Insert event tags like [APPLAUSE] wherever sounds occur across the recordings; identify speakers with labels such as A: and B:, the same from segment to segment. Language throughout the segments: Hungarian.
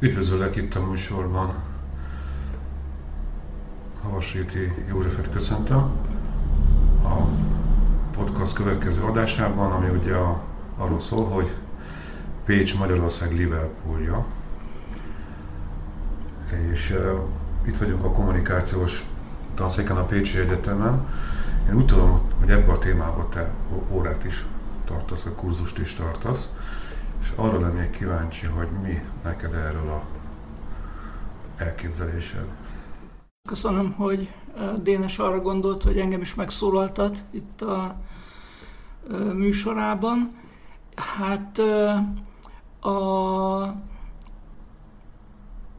A: Üdvözöllek itt a műsorban. Havasréti Józsefet köszöntöm. A podcast következő adásában, ami ugye a, arról szól, hogy Pécs Magyarország Liverpoolja. És uh, itt vagyunk a kommunikációs tanszéken a Pécsi Egyetemen. Én úgy tudom, hogy ebben a témában te órát is tartasz, vagy kurzust is tartasz. És arra lennék kíváncsi, hogy mi neked erről a elképzelésed.
B: Köszönöm, hogy Dénes arra gondolt, hogy engem is megszólaltat itt a műsorában. Hát a,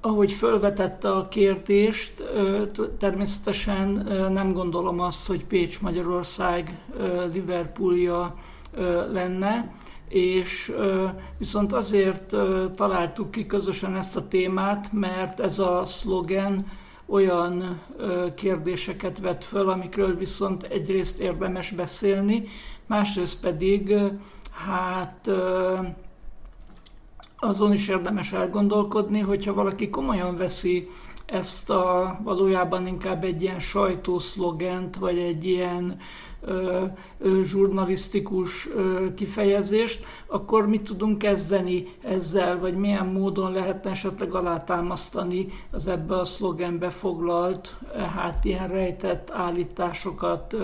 B: ahogy felvetette a kérdést, természetesen nem gondolom azt, hogy Pécs Magyarország Liverpoolja lenne és viszont azért találtuk ki közösen ezt a témát, mert ez a szlogen olyan kérdéseket vet föl, amikről viszont egyrészt érdemes beszélni, másrészt pedig hát azon is érdemes elgondolkodni, hogyha valaki komolyan veszi ezt a valójában inkább egy ilyen sajtószlogent, vagy egy ilyen zsurnalisztikus kifejezést, akkor mit tudunk kezdeni ezzel, vagy milyen módon lehetne esetleg alátámasztani az ebbe a szlogenbe foglalt, hát ilyen rejtett állításokat,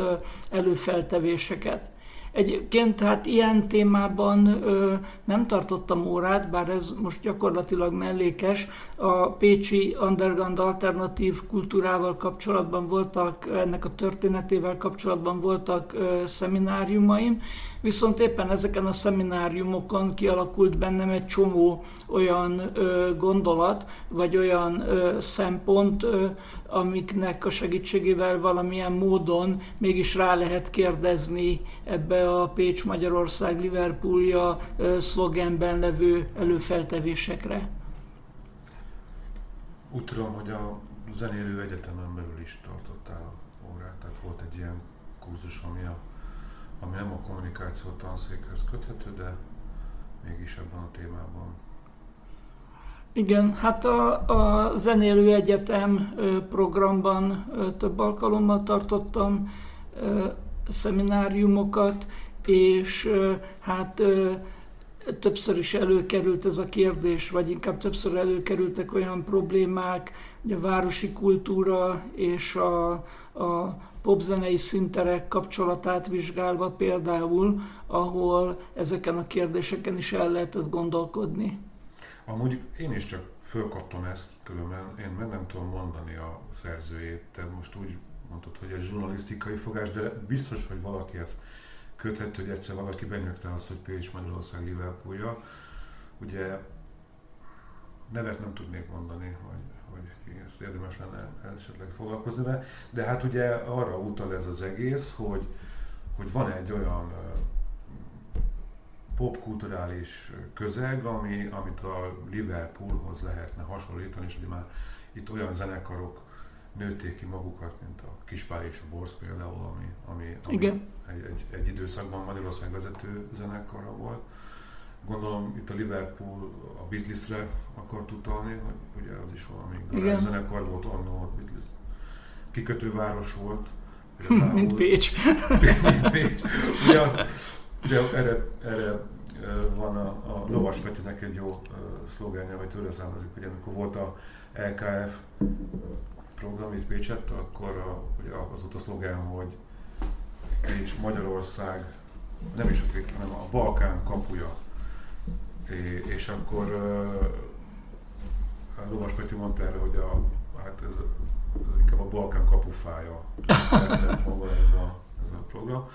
B: előfeltevéseket. Egyébként hát ilyen témában ö, nem tartottam órát, bár ez most gyakorlatilag mellékes. A Pécsi Underground alternatív kultúrával kapcsolatban voltak, ennek a történetével kapcsolatban voltak ö, szemináriumaim, viszont éppen ezeken a szemináriumokon kialakult bennem egy csomó olyan ö, gondolat, vagy olyan ö, szempont, ö, amiknek a segítségével valamilyen módon mégis rá lehet kérdezni ebbe a Pécs Magyarország Liverpoolja szlogenben levő előfeltevésekre.
A: Úgy tudom, hogy a zenélő egyetemen belül is tartottál órát, tehát volt egy ilyen kurzus, ami a ami nem a kommunikáció tanszékhez köthető, de mégis ebben a témában.
B: Igen, hát a, a Zenélő Egyetem programban több alkalommal tartottam szemináriumokat, és hát többször is előkerült ez a kérdés, vagy inkább többször előkerültek olyan problémák, hogy a városi kultúra és a, a popzenei szinterek kapcsolatát vizsgálva például, ahol ezeken a kérdéseken is el lehetett gondolkodni.
A: Amúgy én is csak fölkaptam ezt, különben én meg nem tudom mondani a szerzőjét, te most úgy mondtad, hogy egy zsurnalisztikai fogás, de biztos, hogy valaki ezt köthető, hogy egyszer valaki benyögte azt, hogy Pécs Magyarország Liverpoolja. Ugye nevet nem tudnék mondani, hogy hogy ezt érdemes lenne esetleg foglalkozni vele. De hát ugye arra utal ez az egész, hogy, hogy van egy olyan popkulturális közeg, ami, amit a Liverpoolhoz lehetne hasonlítani, és ugye már itt olyan zenekarok nőtték ki magukat, mint a Kispál és a Borsz például, ami, ami, ami
B: Igen.
A: Egy, egy, egy időszakban Magyarország vezető zenekara volt gondolom itt a Liverpool a Beatlesre akart utalni, hogy ugye az is valami zenekar volt annó, a Beatles kikötőváros volt.
B: Hm, mint Pécs. [LAUGHS]
A: mint Pécs. Ugye, az, ugye erre, erre van a, a Lovas Petinek egy jó szlogenje, vagy tőle származik, hogy amikor volt a LKF program itt Pécset, akkor a, ugye az volt a szlogen, hogy Pécs Magyarország, nem is a hanem a Balkán kapuja és akkor a Lovas Peti mondta erre, hogy a, hát ez, ez inkább a Balkán kapufája maga ez a, ez a program.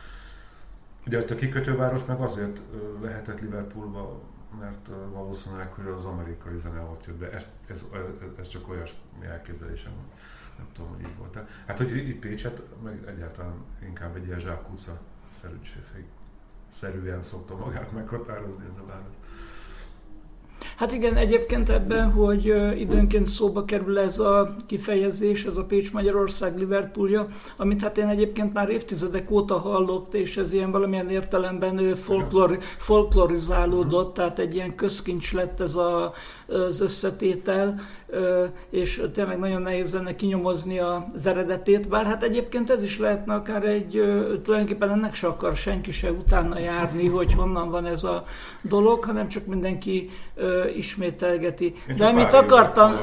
A: Ugye a kikötőváros meg azért lehetett Liverpoolba, mert valószínűleg, hogy az amerikai zene ott jött be. Ez, ez, ez csak olyasmi elképzelésem, nem tudom, hogy így volt. -e. Hát, hogy itt Pécset, meg egyáltalán inkább egy ilyen zsákutca szerűen szokta magát meghatározni ez a város.
B: Hát igen, egyébként ebben, hogy időnként szóba kerül ez a kifejezés, ez a Pécs-Magyarország Liverpoolja, amit hát én egyébként már évtizedek óta hallok, és ez ilyen valamilyen értelemben folklor, folklorizálódott, tehát egy ilyen közkincs lett ez a, az összetétel, és tényleg nagyon nehéz lenne kinyomozni az eredetét, bár hát egyébként ez is lehetne akár egy, tulajdonképpen ennek se akar senki se utána járni, hogy honnan van ez a dolog, hanem csak mindenki ismételgeti. De amit akartam,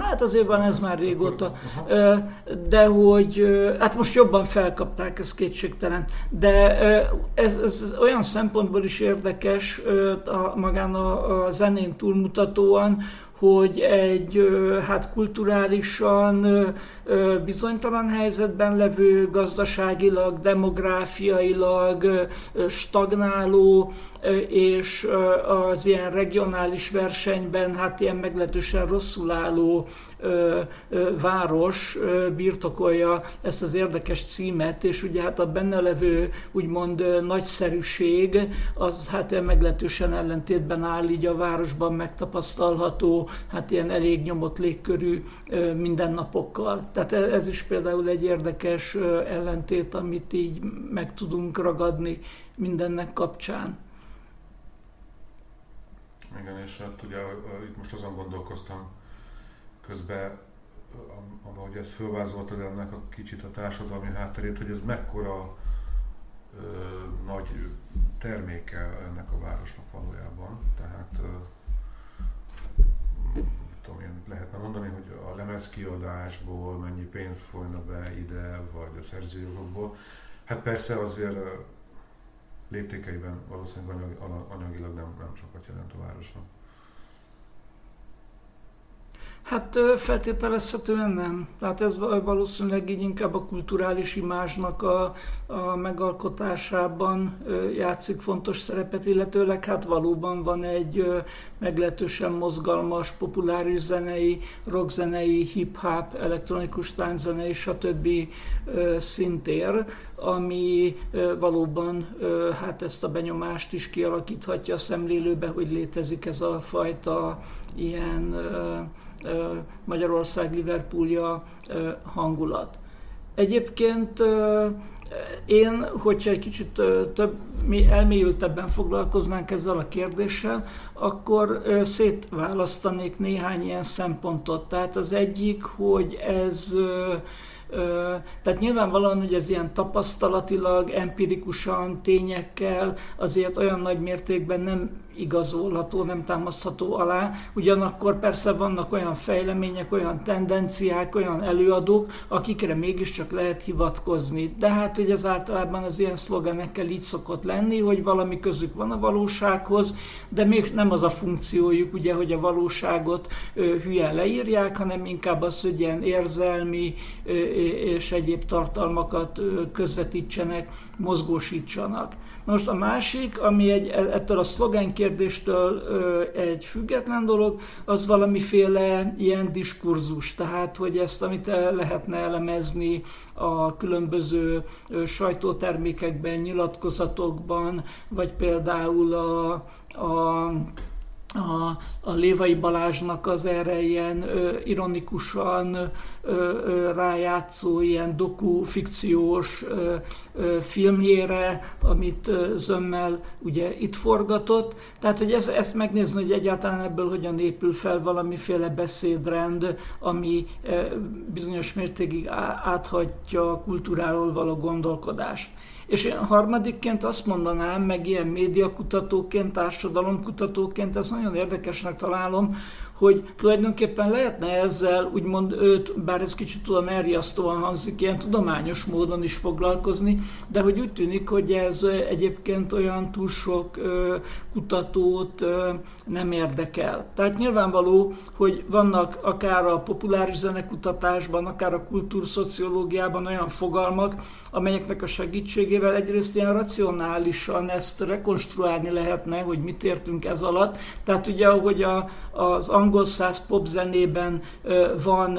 B: hát azért van ez már régóta, de hogy, hát most jobban felkapták, ez kétségtelen, de ez, ez olyan szempontból is érdekes a, magán a, a zenén túlmutatóan, hogy egy hát kulturálisan bizonytalan helyzetben levő, gazdaságilag, demográfiailag stagnáló, és az ilyen regionális versenyben hát ilyen meglehetősen rosszul álló város birtokolja ezt az érdekes címet, és ugye hát a benne levő úgymond nagyszerűség az hát meglehetősen ellentétben áll így a városban megtapasztalható, hát ilyen elég nyomott légkörű mindennapokkal. Tehát e, ez is például egy érdekes ellentét, amit így meg tudunk ragadni mindennek kapcsán.
A: Igen, és hát ugye itt most azon gondolkoztam közben, ahogy ezt fölvázoltad ennek a kicsit a társadalmi hátterét, hogy ez mekkora ö, nagy terméke ennek a városnak valójában. Tehát ö, tudom én, lehetne mondani, hogy a lemezkiadásból mennyi pénz folyna be ide, vagy a szerzőjogokból. Hát persze azért léptékeiben valószínűleg anyagilag nem, nem sokat jelent a városnak.
B: Hát feltételezhetően nem. Hát ez valószínűleg így inkább a kulturális imázsnak a, a megalkotásában játszik fontos szerepet, illetőleg hát valóban van egy meglehetősen mozgalmas, populáris zenei, rockzenei, hip-hop, elektronikus tánczenei, stb. szintér, ami valóban hát ezt a benyomást is kialakíthatja a szemlélőbe, hogy létezik ez a fajta ilyen Magyarország Liverpoolja hangulat. Egyébként én, hogyha egy kicsit több, mi elmélyültebben foglalkoznánk ezzel a kérdéssel, akkor szétválasztanék néhány ilyen szempontot. Tehát az egyik, hogy ez tehát nyilvánvalóan, hogy ez ilyen tapasztalatilag, empirikusan, tényekkel azért olyan nagy mértékben nem igazolható, nem támasztható alá. Ugyanakkor persze vannak olyan fejlemények, olyan tendenciák, olyan előadók, akikre mégiscsak lehet hivatkozni. De hát hogy ez általában az ilyen szlogenekkel így szokott lenni, hogy valami közük van a valósághoz, de még nem az a funkciójuk, ugye, hogy a valóságot hülyen leírják, hanem inkább az, hogy ilyen érzelmi és egyéb tartalmakat közvetítsenek, mozgósítsanak. Most a másik, ami egy, ettől a szlogen kérdéstől egy független dolog, az valamiféle ilyen diskurzus, tehát hogy ezt, amit lehetne elemezni a különböző sajtótermékekben, nyilatkozatokban, vagy például a, a a, a Lévai Balázsnak az erre ilyen ö, ironikusan ö, ö, rájátszó, ilyen doku-fikciós ö, ö, filmjére, amit ö, Zömmel ugye itt forgatott. Tehát, hogy ez, ezt megnézni, hogy egyáltalán ebből hogyan épül fel valamiféle beszédrend, ami ö, bizonyos mértékig áthagyja a kultúráról való gondolkodást. És én harmadikként azt mondanám, meg ilyen médiakutatóként, társadalomkutatóként, ezt nagyon érdekesnek találom, hogy tulajdonképpen lehetne ezzel úgymond őt, bár ez kicsit tudom elriasztóan hangzik, ilyen tudományos módon is foglalkozni, de hogy úgy tűnik, hogy ez egyébként olyan túl sok kutatót nem érdekel. Tehát nyilvánvaló, hogy vannak akár a populáris zenekutatásban, akár a kultúrszociológiában olyan fogalmak, amelyeknek a segítségével egyrészt ilyen racionálisan ezt rekonstruálni lehetne, hogy mit értünk ez alatt. Tehát ugye, ahogy a, az angol száz popzenében van,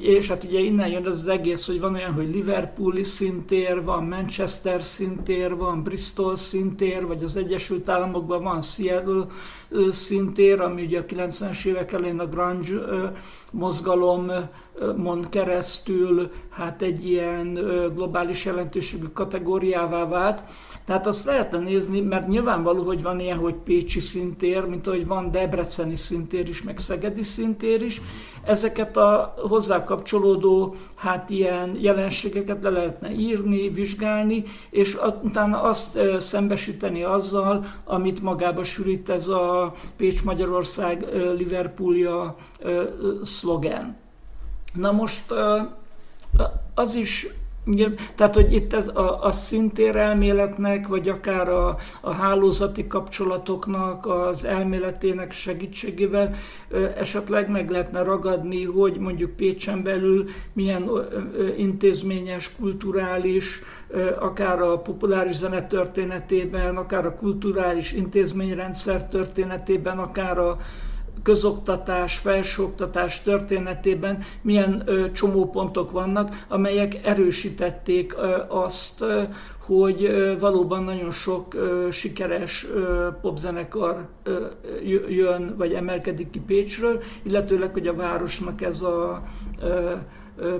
B: és hát ugye innen jön az egész, hogy van olyan, hogy Liverpooli szintér, van Manchester szintér, van Bristol szintér, vagy az Egyesült Államokban van Seattle szintér, ami ugye a 90-es évek elején a grunge mozgalomon keresztül hát egy ilyen globális jelentőségű kategóriává vált. Tehát azt lehetne nézni, mert nyilvánvaló, hogy van ilyen, hogy Pécsi szintér, mint ahogy van Debreceni szintér is, meg Szegedi szintér is. Ezeket a hozzá kapcsolódó hát ilyen jelenségeket le lehetne írni, vizsgálni, és utána azt szembesíteni azzal, amit magába sűrít ez a Pécs-Magyarország Liverpoolja szlogen. Na most az is tehát, hogy itt ez a, a szintér elméletnek, vagy akár a, a hálózati kapcsolatoknak az elméletének segítségével esetleg meg lehetne ragadni, hogy mondjuk Pécsen belül milyen intézményes, kulturális, akár a populáris zene történetében, akár a kulturális intézményrendszer történetében, akár a közoktatás, felsőoktatás történetében milyen csomópontok vannak, amelyek erősítették azt, hogy valóban nagyon sok sikeres popzenekar jön, vagy emelkedik ki Pécsről, illetőleg, hogy a városnak ez a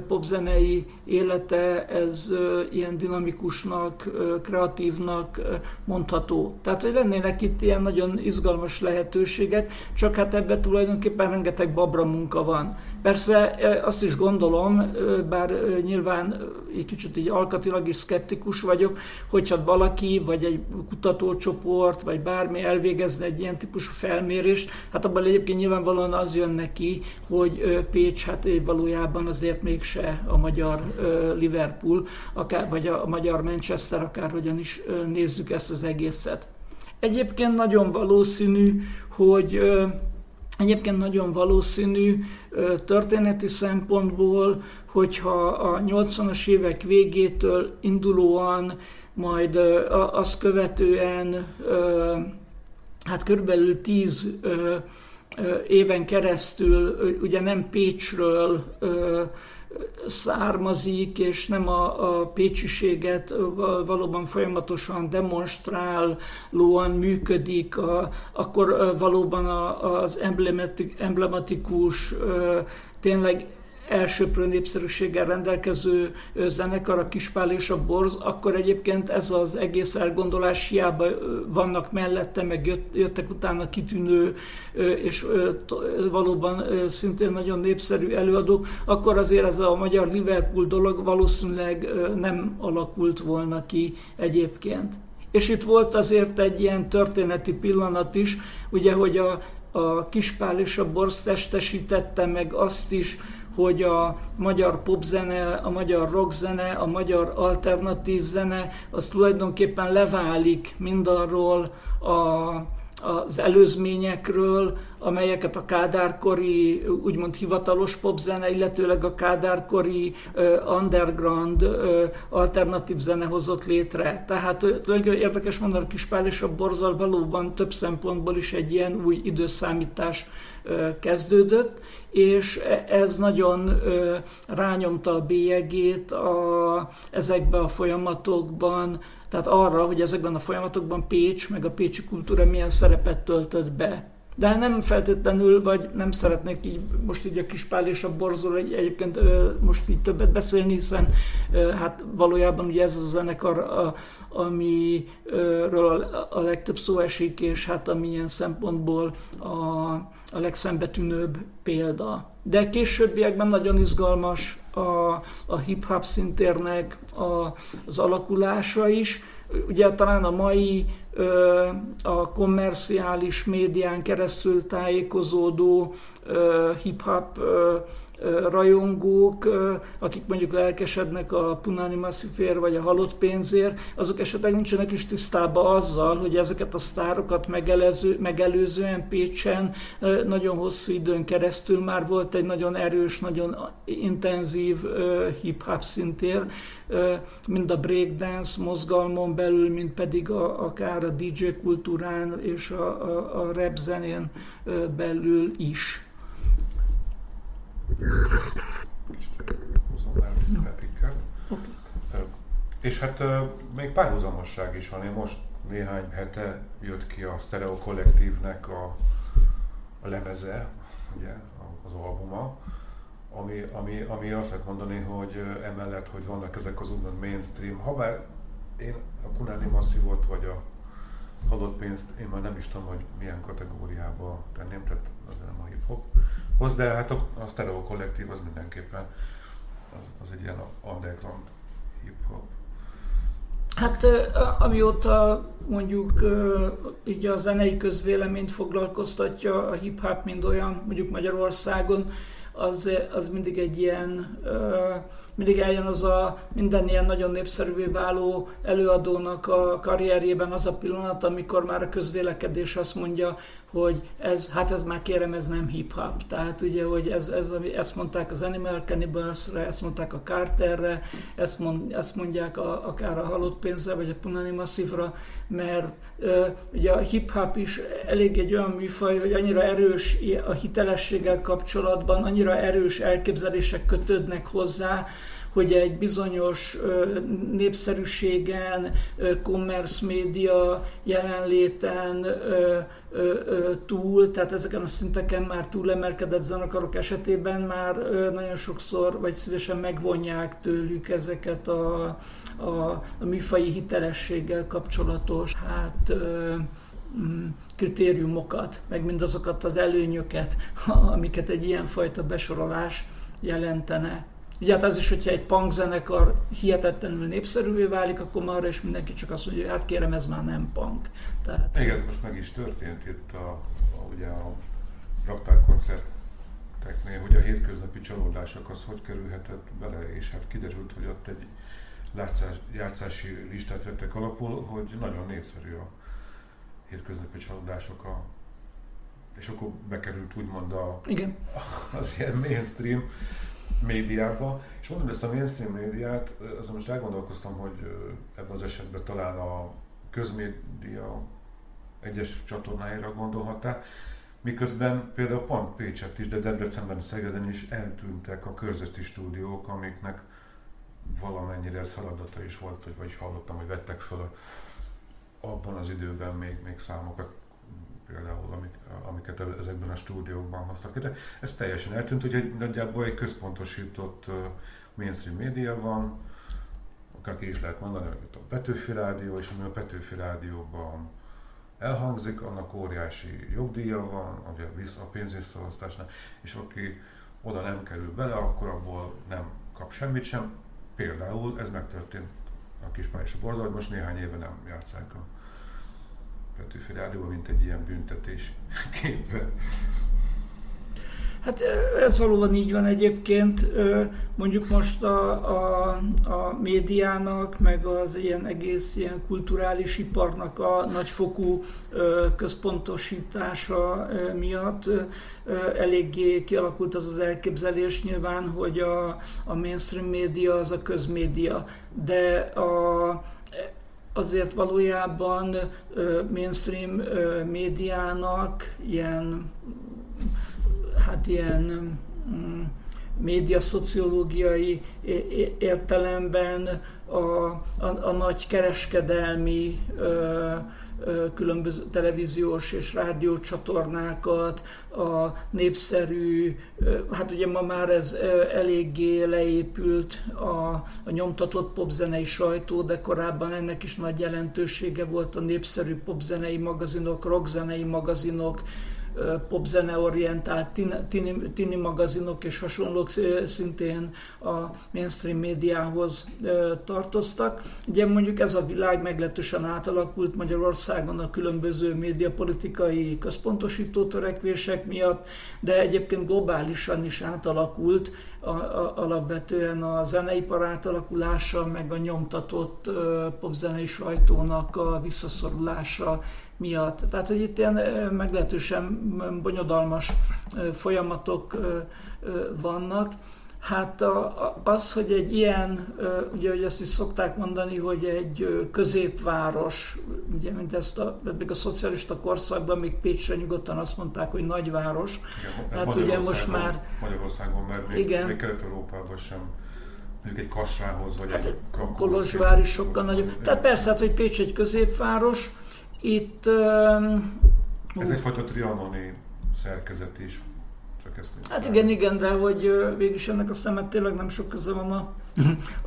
B: popzenei élete, ez ilyen dinamikusnak, kreatívnak mondható. Tehát, hogy lennének itt ilyen nagyon izgalmas lehetőségek, csak hát ebben tulajdonképpen rengeteg babra munka van. Persze azt is gondolom, bár nyilván egy kicsit így alkatilag is szkeptikus vagyok, hogyha valaki, vagy egy kutatócsoport, vagy bármi elvégezne egy ilyen típusú felmérést, hát abban egyébként nyilvánvalóan az jön neki, hogy Pécs hát valójában azért mégse a magyar Liverpool, akár, vagy a magyar Manchester, akárhogyan is nézzük ezt az egészet. Egyébként nagyon valószínű, hogy Egyébként nagyon valószínű történeti szempontból, hogyha a 80-as évek végétől indulóan, majd azt követően hát körülbelül 10 éven keresztül ugye nem Pécsről származik, és nem a, a pécsiséget valóban folyamatosan demonstrálóan működik, a, akkor valóban a, az emblematikus, tényleg elsőprő népszerűséggel rendelkező zenekar, a Kispál és a Borz, akkor egyébként ez az egész elgondolás hiába vannak mellette, meg jöttek utána kitűnő és valóban szintén nagyon népszerű előadók, akkor azért ez a magyar Liverpool dolog valószínűleg nem alakult volna ki egyébként. És itt volt azért egy ilyen történeti pillanat is, ugye, hogy a, a Kispál és a Borz testesítette meg azt is, hogy a magyar popzene, a magyar rockzene, a magyar alternatív zene, az tulajdonképpen leválik mindarról a, az előzményekről, amelyeket a kádárkori, úgymond hivatalos popzene, illetőleg a kádárkori uh, underground uh, alternatív zene hozott létre. Tehát tulajdonképpen érdekes mondani, a Kispál és a Borzal valóban több szempontból is egy ilyen új időszámítás uh, kezdődött, és ez nagyon rányomta a bélyegét a, ezekben a folyamatokban, tehát arra, hogy ezekben a folyamatokban Pécs, meg a pécsi kultúra milyen szerepet töltött be. De nem feltétlenül, vagy nem szeretnék így most így a Kispál és a Borzol egy, egyébként most így többet beszélni, hiszen hát valójában ugye ez a zenekar, a, amiről a, a legtöbb szó esik, és hát amilyen szempontból a, a legszembetűnőbb példa. De későbbiekben nagyon izgalmas a, a hip-hop szintérnek a, az alakulása is. Ugye talán a mai a kommerciális médián keresztül tájékozódó hip-hop rajongók, akik mondjuk lelkesednek a Punani Massifér vagy a halott pénzért, azok esetleg nincsenek is tisztában azzal, hogy ezeket a sztárokat megelező, megelőzően Pécsen nagyon hosszú időn keresztül már volt egy nagyon erős, nagyon intenzív hip-hop szintér, mind a breakdance mozgalmon belül, mind pedig a, akár a DJ kultúrán és a, a, a rap zenén belül is.
A: És hát még párhuzamosság is van. Én most néhány hete jött ki a Stereo Kollektívnek a, a lemeze, ugye, az albuma, ami, ami, ami azt lehet mondani, hogy emellett, hogy vannak ezek az úgymond mainstream, ha bár én a Kunáni Masszívot vagy a adott pénzt, én már nem is tudom, hogy milyen kategóriába tenném, tehát az nem a hip-hophoz, de hát a, a Stereo Kollektív az mindenképpen az, az egy ilyen underground hip-hop.
B: Hát amióta mondjuk így a zenei közvéleményt foglalkoztatja a hip-hop, mind olyan, mondjuk Magyarországon, az, az mindig egy ilyen, mindig eljön az a minden ilyen nagyon népszerűvé váló előadónak a karrierjében az a pillanat, amikor már a közvélekedés azt mondja, hogy ez, hát ez már kérem, ez nem hip-hop. Tehát ugye, hogy ez, ez, ezt mondták az Animal Cannibals-re, ezt mondták a Carterre, ezt, mond, ezt mondják a, akár a Halott Pénzre, vagy a Punani Masszívra, mert ugye a hip-hop is elég egy olyan műfaj, hogy annyira erős a hitelességgel kapcsolatban, annyira erős elképzelések kötődnek hozzá, hogy egy bizonyos népszerűségen, commerce média jelenléten túl, tehát ezeken a szinteken már túlemelkedett zenekarok esetében már nagyon sokszor, vagy szívesen megvonják tőlük ezeket a, a, a műfai hitelességgel kapcsolatos, hát mm, kritériumokat, meg mindazokat az előnyöket, [LAUGHS] amiket egy ilyenfajta besorolás jelentene. Ugye hát az is, hogyha egy punk zenekar hihetetlenül népszerűvé válik, akkor már is mindenki csak azt mondja, hogy hát kérem, ez már nem punk.
A: Tehát... Igen, ez most meg is történt itt a, a ugye a raktár koncerteknél, hogy a hétköznapi csalódások az hogy kerülhetett bele, és hát kiderült, hogy ott egy látszás, játszási listát vettek alapul, hogy nagyon népszerű a hétköznapi csalódások a és akkor bekerült úgymond a,
B: Igen.
A: az ilyen mainstream médiába, és mondom, ezt a mainstream médiát, azon most elgondolkoztam, hogy ebben az esetben talán a közmédia egyes csatornáira gondolhattál, miközben például pont Pécset is, de Debrecenben, Szegeden is eltűntek a körzeti stúdiók, amiknek valamennyire ez feladata is volt, hogy vagy hallottam, hogy vettek fel abban az időben még, még számokat például, amik, amiket ezekben a stúdiókban hoztak. De ez teljesen eltűnt, hogy egy, nagyjából egy központosított mainstream média van, akár ki is lehet mondani, hogy a Petőfi Rádió, és ami a Petőfi Rádióban elhangzik, annak óriási jogdíja van, ugye a pénzvisszaosztásnál, és aki oda nem kerül bele, akkor abból nem kap semmit sem. Például ez megtörtént a Kispán és a Borza, hogy most néhány éve nem játszák a Petőfi Rádióban, mint egy ilyen büntetés képen.
B: Hát ez valóban így van egyébként. Mondjuk most a, a, a médiának, meg az ilyen egész ilyen kulturális iparnak a nagyfokú központosítása miatt eléggé kialakult az az elképzelés nyilván, hogy a, a mainstream média az a közmédia. De a, azért valójában mainstream médiának ilyen, hát ilyen mm, média szociológiai értelemben a, a, a nagy kereskedelmi különböző televíziós és rádiócsatornákat, a népszerű, hát ugye ma már ez eléggé leépült a, a nyomtatott popzenei sajtó, de korábban ennek is nagy jelentősége volt a népszerű popzenei magazinok, rockzenei magazinok, popzene orientált tini, tini magazinok és hasonlók szintén a mainstream médiához tartoztak. Ugye mondjuk ez a világ meglehetősen átalakult Magyarországon a különböző médiapolitikai központosító törekvések miatt, de egyébként globálisan is átalakult a, a, alapvetően a zeneipar átalakulása, meg a nyomtatott popzenei sajtónak a visszaszorulása miatt. Tehát, hogy itt ilyen meglehetősen bonyodalmas folyamatok vannak. Hát az, hogy egy ilyen, ugye hogy ezt is szokták mondani, hogy egy középváros, ugye mint ezt a, a szocialista korszakban még Pécsre nyugodtan azt mondták, hogy nagyváros.
A: Igen, hát ugye most már... Magyarországon, mert még, igen. még Kelet-Európában sem mondjuk egy Kassához, vagy hát egy
B: Kolozsvár is sokkal nagyobb. Tehát persze, hát, hogy Pécs egy középváros, itt...
A: Ez egyfajta trianoni szerkezet is. Csak ezt
B: hát igen, igen, de hogy végülis ennek a szemet tényleg nem sok köze van a,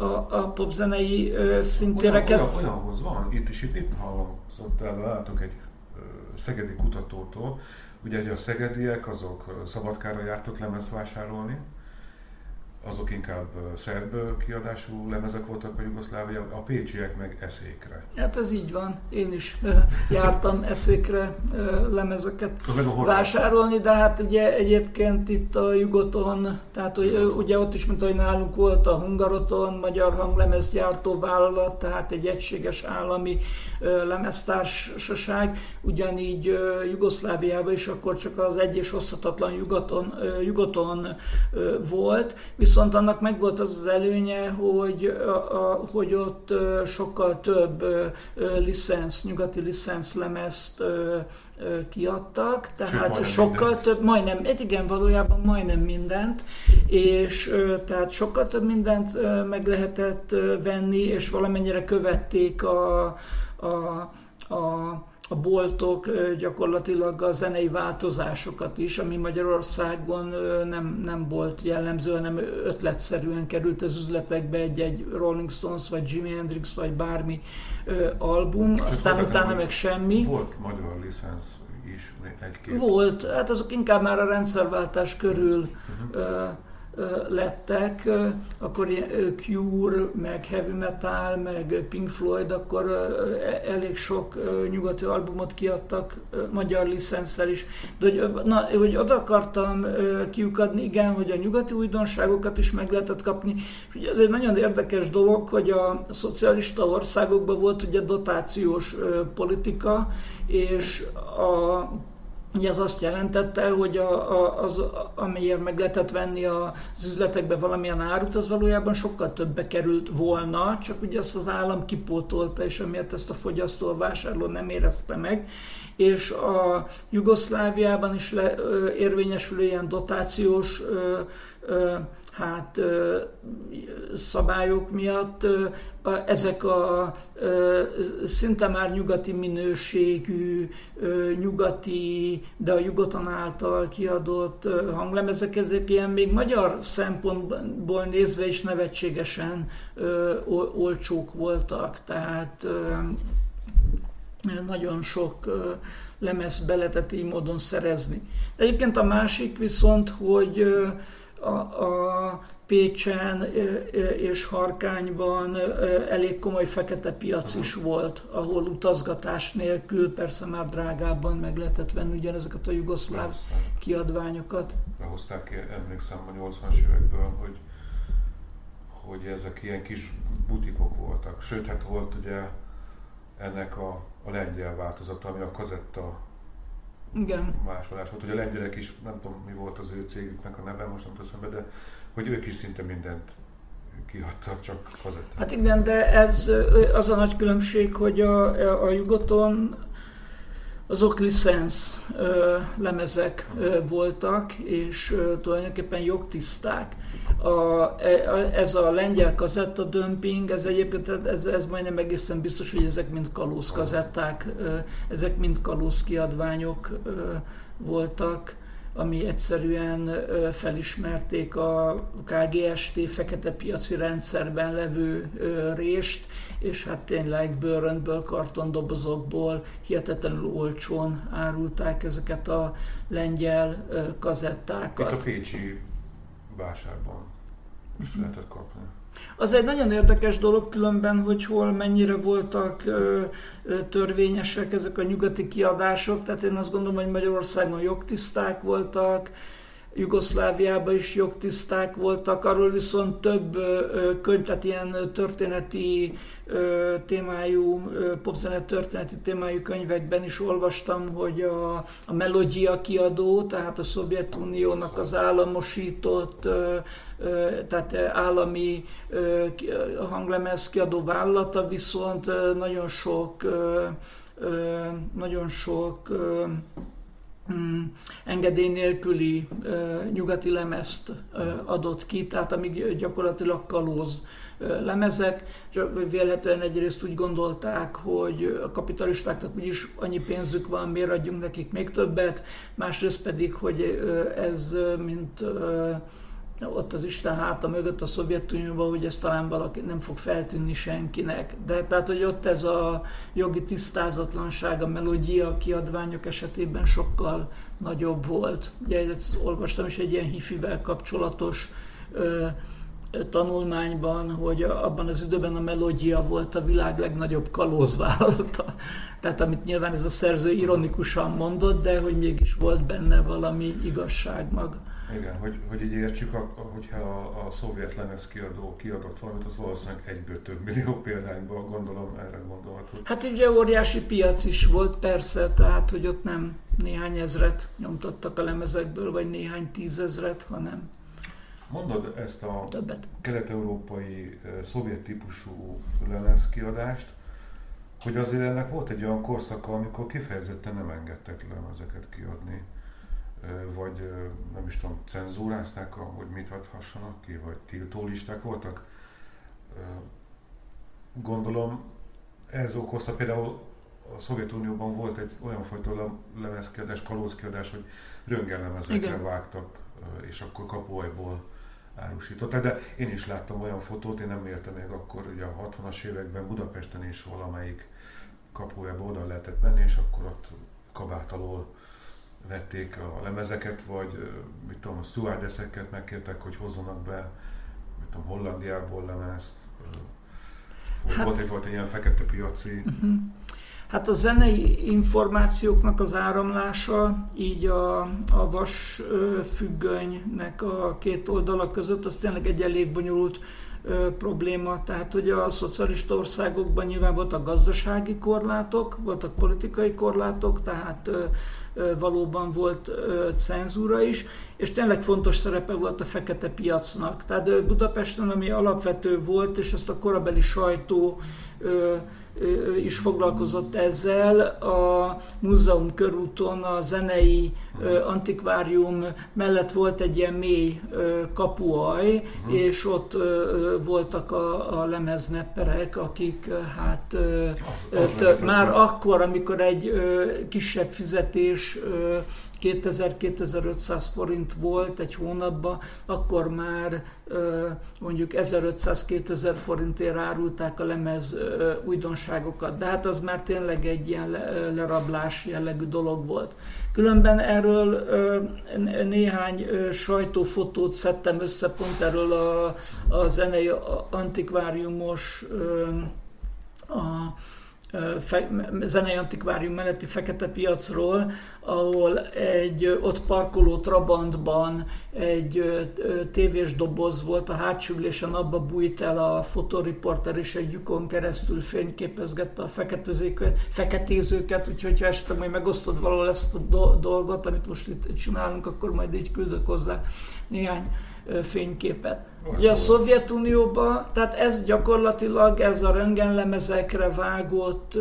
B: a, a popzenei szintérekhez.
A: Olyan, olyan, olyanhoz van, itt is itt, itt hallom, szóval látok egy szegedi kutatótól, ugye hogy a szegediek azok Szabadkára jártak lemez vásárolni, azok inkább szerb kiadású lemezek voltak a Jugoszlávia, a pécsiek meg eszékre.
B: Hát ez így van. Én is jártam eszékre lemezeket vásárolni, de hát ugye egyébként itt a Jugoton, tehát ugye ott is, mint ahogy nálunk volt a Hungaroton, magyar hanglemezgyártó vállalat, tehát egy egységes állami lemeztársaság, ugyanígy Jugoszláviában is akkor csak az egy és oszthatatlan Jugoton, Jugoton volt, viszont annak megvolt az az előnye, hogy, a, hogy ott sokkal több licensz, nyugati licensz lemezt kiadtak, tehát Sőt, sokkal mindent. több, majdnem, igen, valójában majdnem mindent, és tehát sokkal több mindent meg lehetett venni, és valamennyire követték a, a, a a boltok gyakorlatilag a zenei változásokat is, ami Magyarországon nem, nem volt jellemző, hanem ötletszerűen került az üzletekbe egy-egy Rolling Stones, vagy Jimi Hendrix, vagy bármi album, És aztán utána meg semmi.
A: Volt magyar licensz is egy-két?
B: Volt, hát azok inkább már a rendszerváltás körül uh-huh lettek, akkor Cure, meg Heavy Metal, meg Pink Floyd, akkor e, elég sok nyugati albumot kiadtak magyar licenszer is. De hogy, na, hogy oda akartam kiukadni, igen, hogy a nyugati újdonságokat is meg lehetett kapni. És ugye ez egy nagyon érdekes dolog, hogy a szocialista országokban volt ugye dotációs politika, és a Ugye ez azt jelentette, hogy a, a, az, amiért meg lehetett venni az üzletekbe valamilyen árut, az valójában sokkal többbe került volna, csak ugye azt az állam kipótolta, és amiért ezt a fogyasztó, a vásárló nem érezte meg. És a Jugoszláviában is le, ö, érvényesülő ilyen dotációs ö, ö, hát szabályok miatt ezek a szinte már nyugati minőségű, nyugati, de a Jugoton által kiadott hanglemezek, ezek ilyen még magyar szempontból nézve is nevetségesen olcsók voltak, tehát nagyon sok lemez be lehetett így módon szerezni. Egyébként a másik viszont, hogy a, a Pécsen és Harkányban elég komoly fekete piac is volt, ahol utazgatás nélkül, persze már drágábban meg lehetett venni ugyanezeket a jugoszláv Lehozták. kiadványokat.
A: Behozták ki, emlékszem a 80-as évekből, hogy, hogy ezek ilyen kis butikok voltak. Sőt, hát volt ugye ennek a, a lengyel változata, ami a kazetta
B: igen.
A: másolás volt. Ugye a lengyelek is, nem tudom mi volt az ő cégüknek a neve, most nem be, de hogy ők is szinte mindent kiadtak, csak kazettát.
B: Hát igen, de ez az a nagy különbség, hogy a, a Jugoton azok licensz lemezek voltak, és tulajdonképpen jogtiszták. A, e, ez a lengyel kazetta dömping, ez egyébként ez, ez majdnem egészen biztos, hogy ezek mind kalóz kazetták, ezek mind kalóz kiadványok voltak ami egyszerűen felismerték a KGST fekete piaci rendszerben levő rést, és hát tényleg bőröntből, kartondobozokból hihetetlenül olcsón árulták ezeket a lengyel kazettákat.
A: Itt a Pécsi vásárban is lehetett kapni.
B: Az egy nagyon érdekes dolog különben, hogy hol mennyire voltak ö, ö, törvényesek ezek a nyugati kiadások, tehát én azt gondolom, hogy Magyarországon jogtiszták voltak, Jugoszláviában is jogtiszták voltak, arról viszont több könyv, tehát ilyen történeti témájú, popzene történeti témájú könyvekben is olvastam, hogy a, a Melodia kiadó, tehát a Szovjetuniónak az államosított, tehát állami hanglemez kiadó vállalata viszont nagyon sok nagyon sok mm, engedély nélküli nyugati lemezt adott ki, tehát amíg gyakorlatilag kalóz lemezek, csak vélhetően egyrészt úgy gondolták, hogy a kapitalistáknak úgyis annyi pénzük van, miért adjunk nekik még többet, másrészt pedig, hogy ez mint ott az Isten háta mögött a Szovjetunióban, hogy ez talán valaki nem fog feltűnni senkinek. De tehát, hogy ott ez a jogi tisztázatlanság a melódia kiadványok esetében sokkal nagyobb volt. Ugye olvastam is egy ilyen hifivel kapcsolatos ö, tanulmányban, hogy abban az időben a melódia volt a világ legnagyobb kalózvállalata. [LAUGHS] Tehát amit nyilván ez a szerző ironikusan mondott, de hogy mégis volt benne valami igazság mag.
A: Igen, hogy, hogy így értsük, hogyha a, a szovjet lemez kiadó kiadott valamit, az valószínűleg egyből több millió példányban gondolom, erre gondolható.
B: Hát ugye óriási piac is volt persze, tehát hogy ott nem néhány ezret nyomtattak a lemezekből, vagy néhány tízezret, hanem
A: Mondod ezt a
B: többet.
A: kelet-európai szovjet típusú lemezkiadást, hogy azért ennek volt egy olyan korszaka, amikor kifejezetten nem engedtek lemezeket kiadni vagy nem is tudom, cenzúrázták, hogy mit adhassanak ki, vagy tiltólisták voltak. Gondolom ez okozta például a Szovjetunióban volt egy olyan fajta lemezkiadás, kalózkiadás, hogy röngellemezekre vágtak, és akkor kapuajból árusították. De én is láttam olyan fotót, én nem értem még akkor, ugye a 60-as években Budapesten is valamelyik kapujába oda lehetett menni, és akkor ott kabát alól vették a lemezeket, vagy mit tudom, a stewardesseket megkértek, hogy hozzanak be, mit tudom, Hollandiából lemezt. Hát, volt, egy, volt egy ilyen fekete piaci. Uh-huh.
B: Hát a zenei információknak az áramlása, így a, a vas függönynek a két oldala között, az tényleg egy elég bonyolult ö, probléma. Tehát, hogy a szocialista országokban nyilván voltak gazdasági korlátok, voltak politikai korlátok, tehát ö, valóban volt cenzúra is, és tényleg fontos szerepe volt a fekete piacnak. Tehát Budapesten, ami alapvető volt, és ezt a korabeli sajtó is foglalkozott ezzel. A múzeum körúton a zenei antikvárium mellett volt egy ilyen mély kapuaj, uh-huh. és ott voltak a, a lemezneperek, akik hát az, az már akkor, amikor egy kisebb fizetés 2000-2500 forint volt egy hónapban, akkor már mondjuk 1500-2000 forintért árulták a lemez újdonságokat, de hát az már tényleg egy ilyen lerablás jellegű dolog volt. Különben erről néhány sajtófotót szedtem össze pont erről a, a zenei antikváriumos a, fe, zenei antikvárium melletti fekete piacról, ahol egy ott parkoló Trabantban egy tévés doboz volt, a hátsó ülésen abba bújt el a fotoriporter, és egy lyukon keresztül fényképezgette a feketézőket, úgyhogy ha esetleg majd megosztod valahol ezt a dolgot, amit most itt csinálunk, akkor majd így küldök hozzá néhány fényképet. Ugye a Szovjetunióban, tehát ez gyakorlatilag, ez a röntgenlemezekre vágott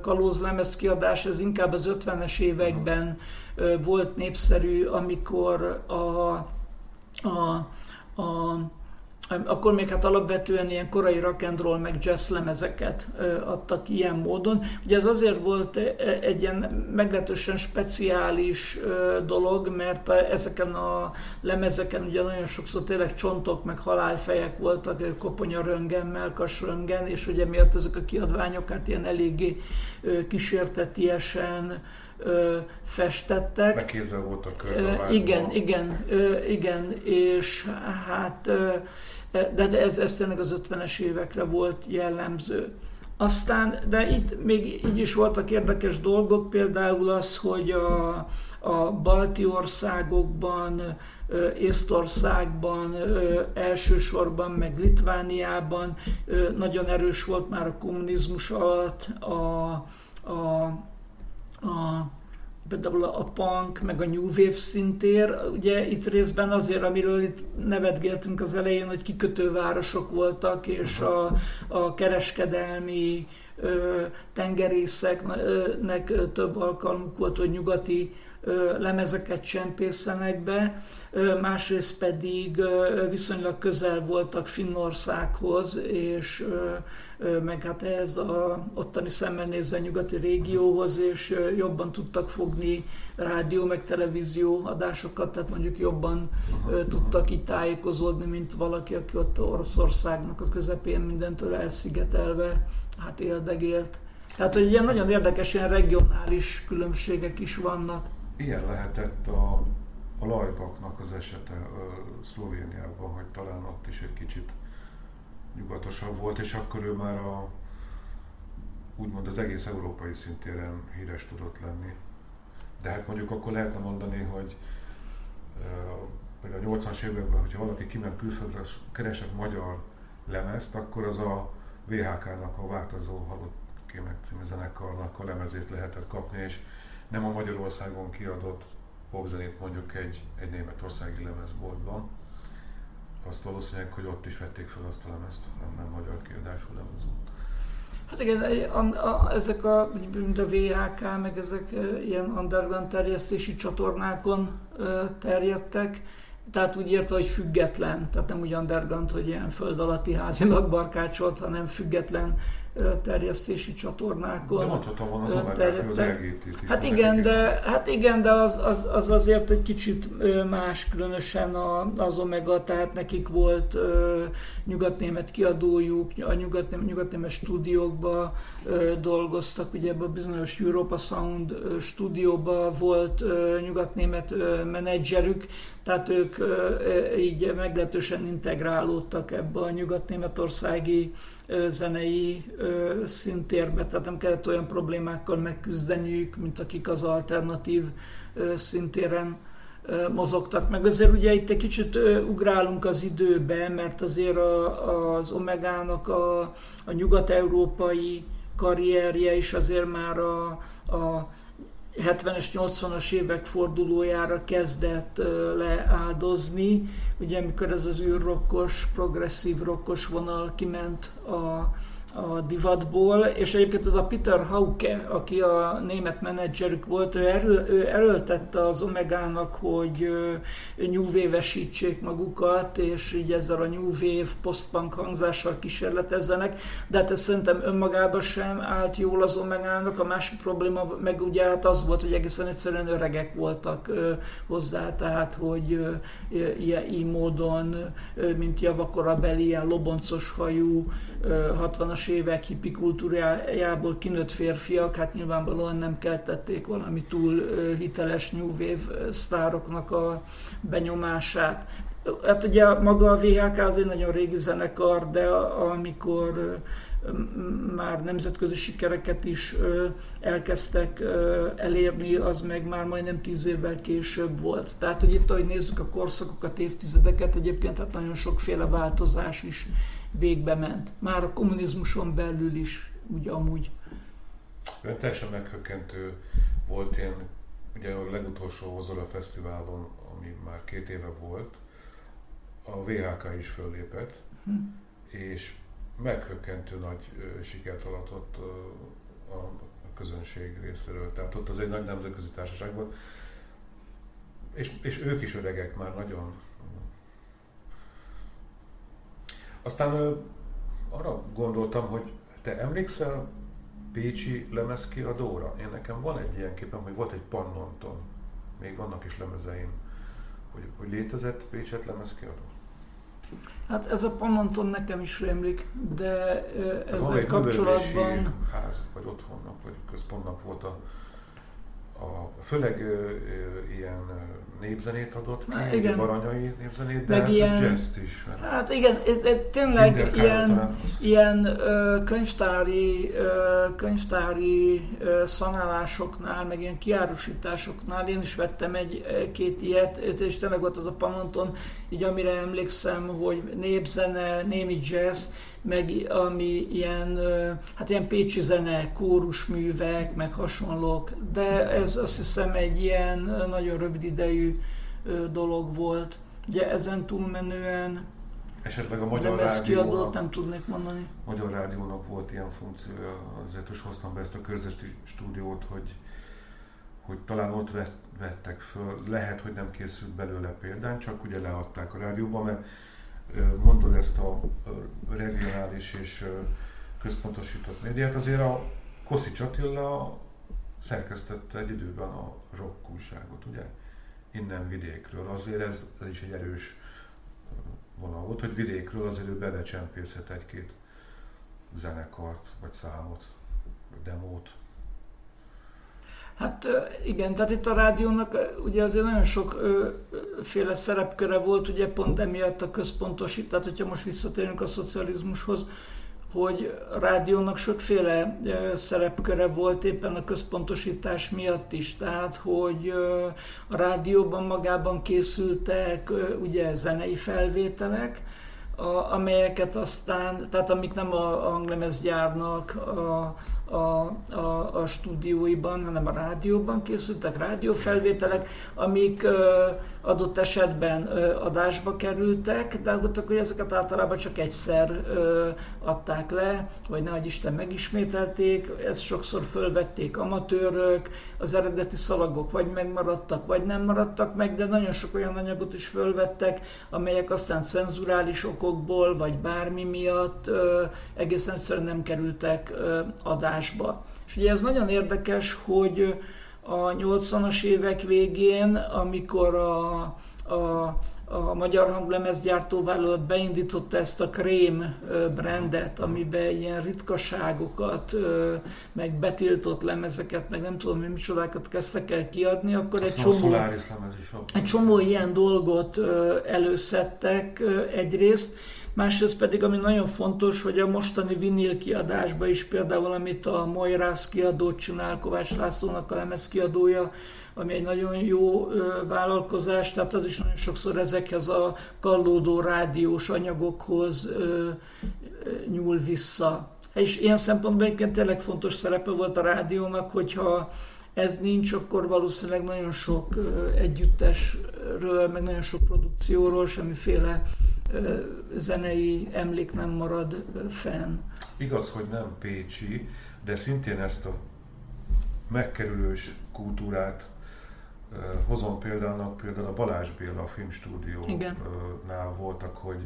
B: kalózlemez kiadás, ez inkább az 50-es években volt népszerű, amikor a, a, a akkor még hát alapvetően ilyen korai rock and roll meg jazz lemezeket adtak ilyen módon. Ugye ez azért volt egy ilyen meglehetősen speciális dolog, mert ezeken a lemezeken ugye nagyon sokszor tényleg csontok meg halálfejek voltak, koponya röngen, melkas röngen, és ugye miatt ezek a kiadványok hát ilyen eléggé kísértetiesen festettek.
A: Meg kézzel voltak
B: Igen, igen, igen, és hát de ez, ez tényleg az 50-es évekre volt jellemző. Aztán, de itt még így is voltak érdekes dolgok, például az, hogy a, a balti országokban, Észtországban, elsősorban, meg Litvániában nagyon erős volt már a kommunizmus alatt a, a, a például a punk, meg a new wave szintér, ugye itt részben azért, amiről itt nevetgéltünk az elején, hogy kikötővárosok voltak, és a, a kereskedelmi ö, tengerészeknek több alkalmuk volt, hogy nyugati lemezeket csempészenek be, másrészt pedig viszonylag közel voltak Finnországhoz, és meg hát ez a ottani szemmel nézve nyugati régióhoz, és jobban tudtak fogni rádió meg televízió adásokat, tehát mondjuk jobban tudtak így tájékozódni, mint valaki, aki ott Oroszországnak a közepén mindentől elszigetelve hát éldegélt. Tehát, hogy ilyen nagyon érdekes, ilyen regionális különbségek is vannak.
A: Ilyen lehetett a, a Lajbaknak az esete Szlovéniában, hogy talán ott is egy kicsit nyugatosabb volt, és akkor ő már a, úgymond az egész európai szintéren híres tudott lenni. De hát mondjuk akkor lehetne mondani, hogy például a 80-as években, hogyha valaki kiment külföldre, keresett magyar lemezt, akkor az a VHK-nak a változó halott kémek című zenekarnak a lemezét lehetett kapni, és nem a Magyarországon kiadott popzenét mondjuk egy, egy németországi lemezboltban. Azt valószínűleg, hogy ott is vették fel azt a lemezt, nem, nem magyar kiadású lemez
B: Hát igen, a, a, ezek a, mint a VHK, meg ezek ilyen underground terjesztési csatornákon terjedtek, tehát úgy értve, hogy független, tehát nem úgy underground, hogy ilyen föld alatti házilag barkácsolt, hanem független terjesztési csatornákon. De
A: mondhatom volna az LGT-t is.
B: Hát igen, de, hát igen, de az, az, az azért egy kicsit más, különösen az Omega, tehát nekik volt nyugatnémet kiadójuk, a nyugatnémet, nyugatnémet stúdiókba dolgoztak, ugye ebben a bizonyos Europa Sound stúdióban volt nyugatnémet menedzserük, tehát ők így meglehetősen integrálódtak ebbe a nyugat-németországi zenei szintérbe, tehát nem kellett olyan problémákkal megküzdeniük, mint akik az alternatív szintéren mozogtak meg. Azért ugye itt egy kicsit ugrálunk az időbe, mert azért a, az Omegának a, a nyugat-európai karrierje is azért már a, a 70-es, 80-as évek fordulójára kezdett leáldozni, ugye amikor ez az űrrokkos, progresszív rokkos vonal kiment a, a divatból, és egyébként az a Peter Hauke, aki a német menedzserük volt, ő, erő, ő erőltette az Omegának, hogy new magukat, és így ezzel a new wave hangzással kísérletezzenek, de hát ez szerintem önmagában sem állt jól az Omegának. A másik probléma meg ugye hát az volt, hogy egészen egyszerűen öregek voltak hozzá, tehát hogy ilyen így módon, mint javakorabeli, ilyen loboncos hajú, 60-as 60-as évek hippi kultúrájából kinőtt férfiak, hát nyilvánvalóan nem keltették valami túl hiteles New Wave sztároknak a benyomását. Hát ugye maga a VHK az egy nagyon régi zenekar, de amikor már nemzetközi sikereket is elkezdtek elérni, az meg már majdnem tíz évvel később volt. Tehát, hogy itt, ahogy nézzük a korszakokat, évtizedeket, egyébként hát nagyon sokféle változás is végbe ment. Már a kommunizmuson belül is úgy amúgy.
A: Ön teljesen meghökkentő volt én, ugye a legutolsó Ozola Fesztiválon, ami már két éve volt, a VHK is föllépett, hm. és meghökkentő nagy sikert alatott a közönség részéről. Tehát ott az egy nagy nemzetközi társaság volt, és, és ők is öregek már nagyon, Aztán arra gondoltam, hogy te emlékszel Pécsi lemezkiadóra? Én nekem van egy ilyen képem, hogy volt egy Pannonton, még vannak is lemezeim, hogy, hogy létezett Pécset lemezkiadó.
B: Hát ez a Pannonton nekem is rémlik, de ezzel kapcsolatban...
A: ház, vagy otthonnak, vagy központnak volt a a, főleg ö, ö, ilyen népzenét adott ki, Na, igen. baranyai népzenét, de Meg hát ilyen, jazz is.
B: Mert hát igen, tényleg ilyen, ilyen ö, könyvtári, ö, könyvtári ö, szanálásoknál, meg ilyen kiárusításoknál én is vettem egy-két ilyet, és tényleg volt az a Panonton, így amire emlékszem, hogy népzene, némi jazz, meg ami ilyen, hát ilyen pécsi zene, kórusművek, meg hasonlók, de ez azt hiszem egy ilyen nagyon rövid idejű dolog volt. Ugye ezen túlmenően
A: Esetleg a Magyar Rádiónak,
B: nem tudnék mondani.
A: Magyar Rádiónak volt ilyen funkciója, azért is hoztam be ezt a közös stúdiót, hogy hogy talán ott vettek föl, lehet, hogy nem készült belőle példány, csak ugye leadták a rádióban, mert mondod ezt a regionális és központosított médiát, azért a Koszi Csatilla szerkesztette egy időben a rock újságot, ugye? Innen vidékről. Azért ez, ez is egy erős vonal volt, hogy vidékről azért ő bevecsempészhet egy-két zenekart, vagy számot, demót.
B: Hát igen, tehát itt a rádiónak ugye azért nagyon sokféle szerepköre volt, ugye pont emiatt a központosít, tehát hogyha most visszatérünk a szocializmushoz, hogy a rádiónak sokféle szerepköre volt éppen a központosítás miatt is, tehát hogy a rádióban magában készültek ugye zenei felvételek, a, amelyeket aztán, tehát amik nem a hanglemezgyárnak a, a, a, a stúdióiban, hanem a rádióban készültek, rádiófelvételek, amik ö, adott esetben ö, adásba kerültek, de ott hogy ezeket általában csak egyszer ö, adták le, vagy nehogy Isten megismételték, ezt sokszor fölvették amatőrök, az eredeti szalagok vagy megmaradtak, vagy nem maradtak meg, de nagyon sok olyan anyagot is fölvettek, amelyek aztán cenzurális okokból, vagy bármi miatt ö, egészen egyszerűen nem kerültek ö, adásba adásba. És ugye ez nagyon érdekes, hogy a 80-as évek végén, amikor a, a, a magyar hanglemezgyártóvállalat beindította ezt a krém brandet, amiben ilyen ritkaságokat, meg betiltott lemezeket, meg nem tudom, mi micsodákat kezdtek el kiadni, akkor egy csomó, egy csomó ilyen dolgot előszedtek egyrészt, Másrészt pedig, ami nagyon fontos, hogy a mostani vinil kiadásban is például, amit a Moirász kiadót csinál, Kovács Lászlónak a lemez kiadója, ami egy nagyon jó vállalkozás, tehát az is nagyon sokszor ezekhez a kallódó rádiós anyagokhoz nyúl vissza. És ilyen szempontból egyébként tényleg fontos szerepe volt a rádiónak, hogyha ez nincs, akkor valószínűleg nagyon sok együttesről, meg nagyon sok produkcióról semmiféle zenei emlék nem marad fenn.
A: Igaz, hogy nem Pécsi, de szintén ezt a megkerülős kultúrát hozom példának, például a Balázs Béla a filmstúdiónál voltak, hogy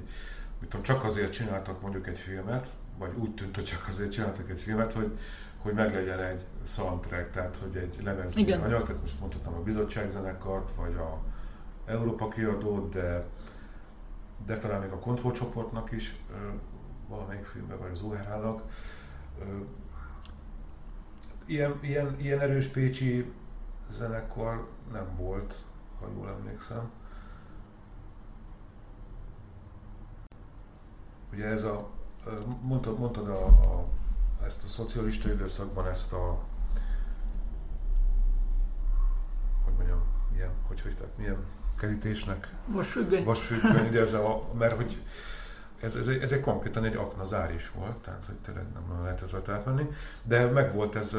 A: mit tudom, csak azért csináltak mondjuk egy filmet, vagy úgy tűnt, hogy csak azért csináltak egy filmet, hogy, hogy meglegyen egy soundtrack, tehát hogy egy lemezni anyag, tehát most mondhatom a bizottságzenekart, vagy a Európa kiadót, de de talán még a kontrollcsoportnak is valamelyik filmben, vagy az ORH-nak. Ilyen, ilyen, ilyen erős pécsi zenekar nem volt, ha jól emlékszem. Ugye ez a, mondtad, mondtad a, a, ezt a szocialista időszakban ezt a, hogy mondjam, milyen, hogy, hogy tehát milyen kerítésnek.
B: Vasfüggöny.
A: Vasfüggöny, ugye ez a, mert hogy ez, ez, ez egy konkrétan egy aknazár is volt, tehát hogy tényleg nem lehetett rajta átmenni, de meg volt ez,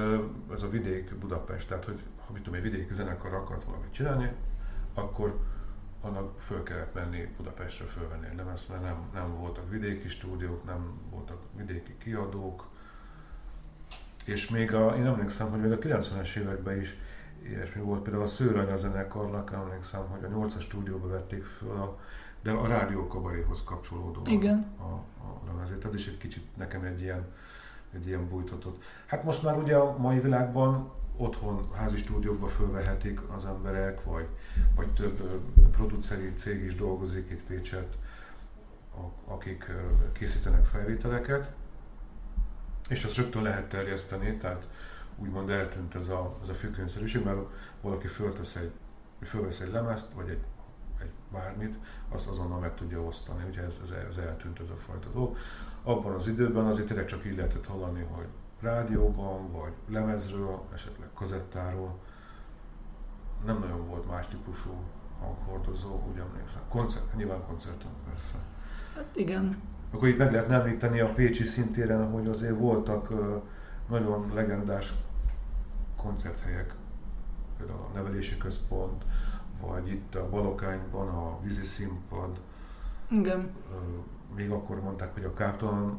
A: ez a vidék Budapest, tehát hogy ha mit tudom, egy vidéki zenekar akart valamit csinálni, akkor annak föl kellett menni Budapestre fölvenni egy lemezt, mert nem, nem voltak vidéki stúdiók, nem voltak vidéki kiadók, és még a, én emlékszem, hogy még a 90-es években is ilyesmi volt. Például a Szőranya zenekarnak emlékszem, hogy a 8-as stúdióba vették föl, a, de a rádió kabaréhoz kapcsolódó
B: Igen.
A: a, a lemezét. Ez is egy kicsit nekem egy ilyen, egy ilyen bújtatott. Hát most már ugye a mai világban otthon házi stúdiókba fölvehetik az emberek, vagy, vagy több produceri cég is dolgozik itt Pécset, akik készítenek felvételeket, és azt rögtön lehet terjeszteni, tehát úgymond eltűnt ez a, ez a függönyszerűség, mert valaki föltesz egy, fölvesz egy lemezt, vagy egy, egy bármit, azt azonnal meg tudja osztani, ugye ez, ez, ez eltűnt ez a fajta dolog. Abban az időben azért tényleg csak így lehetett hallani, hogy rádióban, vagy lemezről, esetleg kazettáról, nem nagyon volt más típusú hanghordozó, úgy emlékszem. Koncert, nyilván koncerten persze.
B: Hát igen.
A: Akkor itt meg lehetne említeni a Pécsi szintéren, hogy azért voltak nagyon legendás koncerthelyek, például a nevelési központ, vagy itt a Balokányban a vízi színpad.
B: Igen.
A: Még akkor mondták, hogy a Káptalan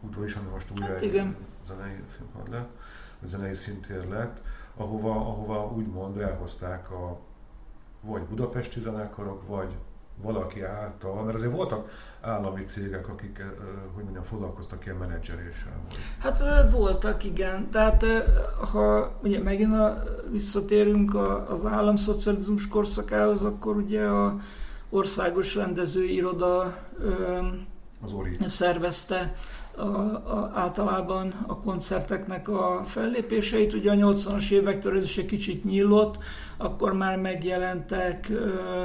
A: udvar is, ami most újra hát
B: egy
A: zenei színpad lett, vagy zenei szintér lett. ahova, ahova úgymond elhozták a vagy budapesti zenekarok, vagy valaki által, mert azért voltak állami cégek, akik, hogy mondjam, foglalkoztak ilyen menedzseréssel.
B: Hát voltak, igen. Tehát ha ugye megint a, visszatérünk az államszocializmus korszakához, akkor ugye a országos rendezőiroda
A: az Ori.
B: szervezte a, a, általában a koncerteknek a fellépéseit. Ugye a 80-as évektől ez is egy kicsit nyílott, akkor már megjelentek ö,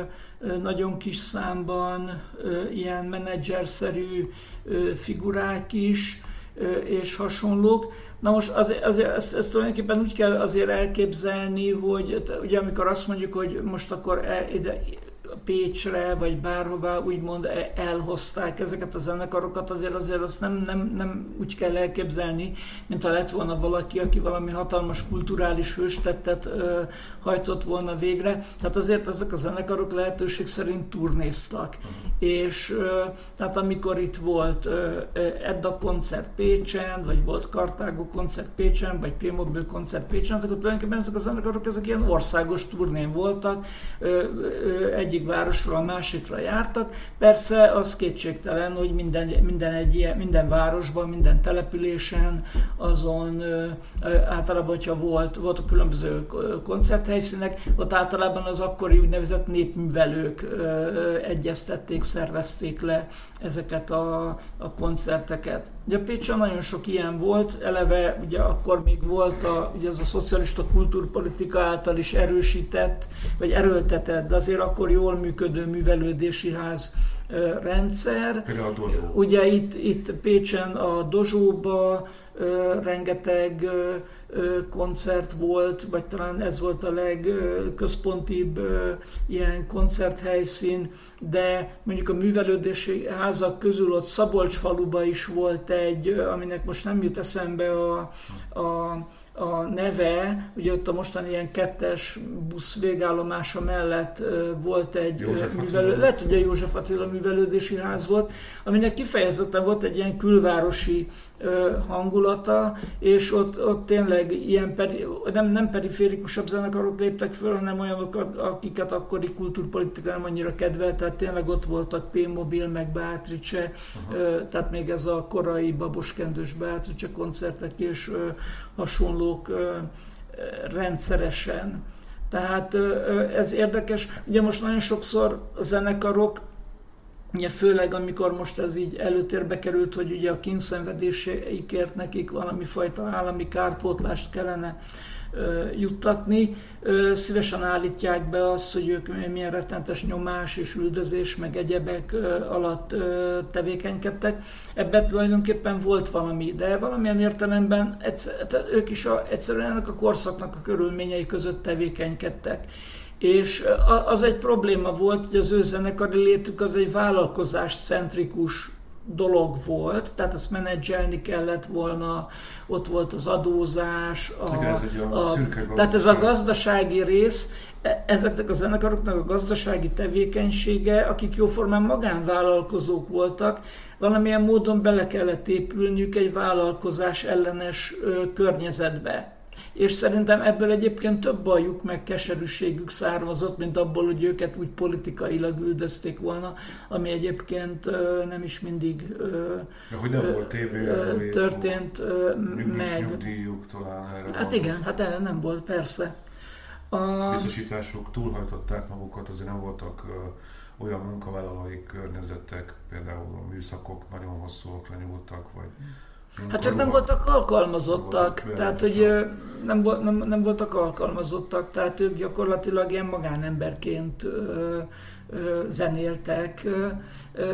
B: nagyon kis számban ö, ilyen menedzserszerű ö, figurák is, és hasonlók. Na most azért, azért ezt, ezt tulajdonképpen úgy kell azért elképzelni, hogy ugye amikor azt mondjuk, hogy most akkor el, ide, Pécsre, vagy bárhová úgymond e- elhozták ezeket a zenekarokat, azért azért azt nem, nem, nem úgy kell elképzelni, mint ha lett volna valaki, aki valami hatalmas kulturális hőstettet ö, hajtott volna végre. Tehát azért ezek a zenekarok lehetőség szerint turnéztak. Uh-huh. És ö, tehát amikor itt volt ö, Edda koncert Pécsen, vagy volt Kartágó koncert Pécsen, vagy P-Mobil koncert Pécsen, akkor tulajdonképpen ezek a zenekarok ezek ilyen országos turnén voltak. Ö, ö, egyik egyik városról a másikra jártak. Persze az kétségtelen, hogy minden, minden, egy ilyen, minden városban, minden településen, azon általában, hogyha volt, voltak különböző koncerthelyszínek, ott általában az akkori úgynevezett népművelők egyeztették, szervezték le ezeket a, a koncerteket. Ugye Pécsen nagyon sok ilyen volt, eleve ugye akkor még volt a, ugye ez a szocialista kultúrpolitika által is erősített, vagy erőltetett, de azért akkor jól működő művelődési ház rendszer.
A: Például a Dozsó.
B: Ugye itt, itt Pécsen a Dozsóba rengeteg koncert volt, vagy talán ez volt a legközpontibb ilyen koncerthelyszín, de mondjuk a művelődési házak közül ott Szabolcs faluba is volt egy, aminek most nem jut eszembe a, a a neve, ugye ott a mostani ilyen kettes busz végállomása mellett volt egy művelő, lehet, hogy a József Attila művelődési ház volt, aminek kifejezetten volt egy ilyen külvárosi hangulata, és ott, ott tényleg ilyen peri, nem, nem periférikusabb zenekarok léptek föl, hanem olyanok, akiket akkori kultúrpolitika nem annyira kedvelt, tehát tényleg ott voltak P-Mobil, meg Beatrice, uh-huh. tehát még ez a korai baboskendős Beatrice koncertek és hasonlók rendszeresen. Tehát ez érdekes. Ugye most nagyon sokszor a zenekarok Ugye főleg, amikor most ez így előtérbe került, hogy ugye a kínszenvedéseikért nekik valami fajta állami kárpótlást kellene juttatni. Szívesen állítják be azt, hogy ők milyen rettentes nyomás és üldözés, meg egyebek alatt tevékenykedtek. Ebben tulajdonképpen volt valami, de valamilyen értelemben egyszer, ők is a, egyszerűen ennek a korszaknak a körülményei között tevékenykedtek. És az egy probléma volt, hogy az ő zenekari létük az egy vállalkozás centrikus dolog volt, tehát azt menedzselni kellett volna, ott volt az adózás, a,
A: Igen, ez egy a, a,
B: tehát ez a gazdasági rész, e, ezeknek a zenekaroknak a gazdasági tevékenysége, akik jóformán magánvállalkozók voltak, valamilyen módon bele kellett épülniük egy vállalkozás ellenes ö, környezetbe és szerintem ebből egyébként több bajuk meg keserűségük származott, mint abból, hogy őket úgy politikailag üldözték volna, ami egyébként nem is mindig
A: De hogy nem volt tévé,
B: történt meg.
A: Nyugdíjuk talán erre
B: Hát van. igen, hát erre nem volt, persze.
A: A biztosítások túlhajtották magukat, azért nem voltak olyan munkavállalói környezetek, például a műszakok nagyon hosszúakra nyúltak, vagy
B: Hát csak nem voltak alkalmazottak, tehát hogy nem, nem, nem voltak alkalmazottak, tehát ők gyakorlatilag ilyen magánemberként ö, ö, zenéltek ö,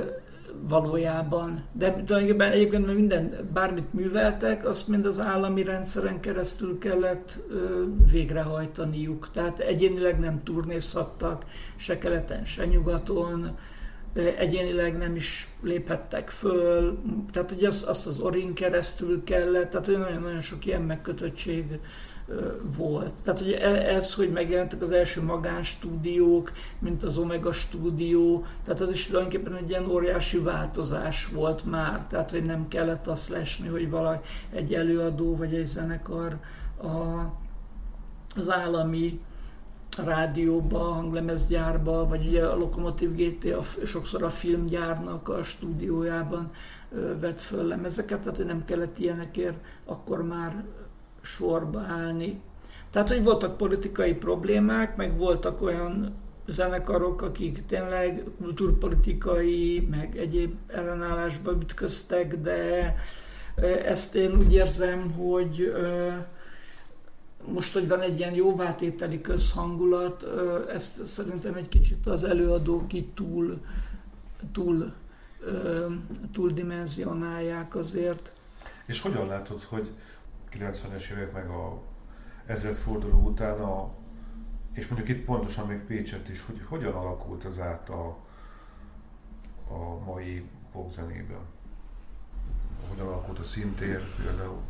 B: valójában. De tulajdonképpen egyébként minden, bármit műveltek, azt mind az állami rendszeren keresztül kellett ö, végrehajtaniuk. Tehát egyénileg nem turnézhattak, se keleten, se nyugaton, egyénileg nem is léphettek föl, tehát hogy azt, azt az orin keresztül kellett, tehát nagyon-nagyon sok ilyen megkötöttség volt. Tehát hogy e, ez, hogy megjelentek az első magánstúdiók, mint az Omega stúdió, tehát az is tulajdonképpen egy ilyen óriási változás volt már, tehát hogy nem kellett azt lesni, hogy valaki egy előadó vagy egy zenekar a, az állami rádióba, hanglemezgyárba, vagy ugye a Lokomotív GT a, sokszor a filmgyárnak a stúdiójában vett föl lemezeket, tehát hogy nem kellett ilyenekért akkor már sorba állni. Tehát, hogy voltak politikai problémák, meg voltak olyan zenekarok, akik tényleg kulturpolitikai, meg egyéb ellenállásba ütköztek, de ezt én úgy érzem, hogy most, hogy van egy ilyen jóvátételi közhangulat, ezt szerintem egy kicsit az előadók így túl, túl, túl dimenzionálják azért.
A: És hogyan látod, hogy 90-es évek meg a ezredforduló után a és mondjuk itt pontosan még Pécset is, hogy hogyan alakult az át a, a mai popzenében? Hogyan alakult a szintér például?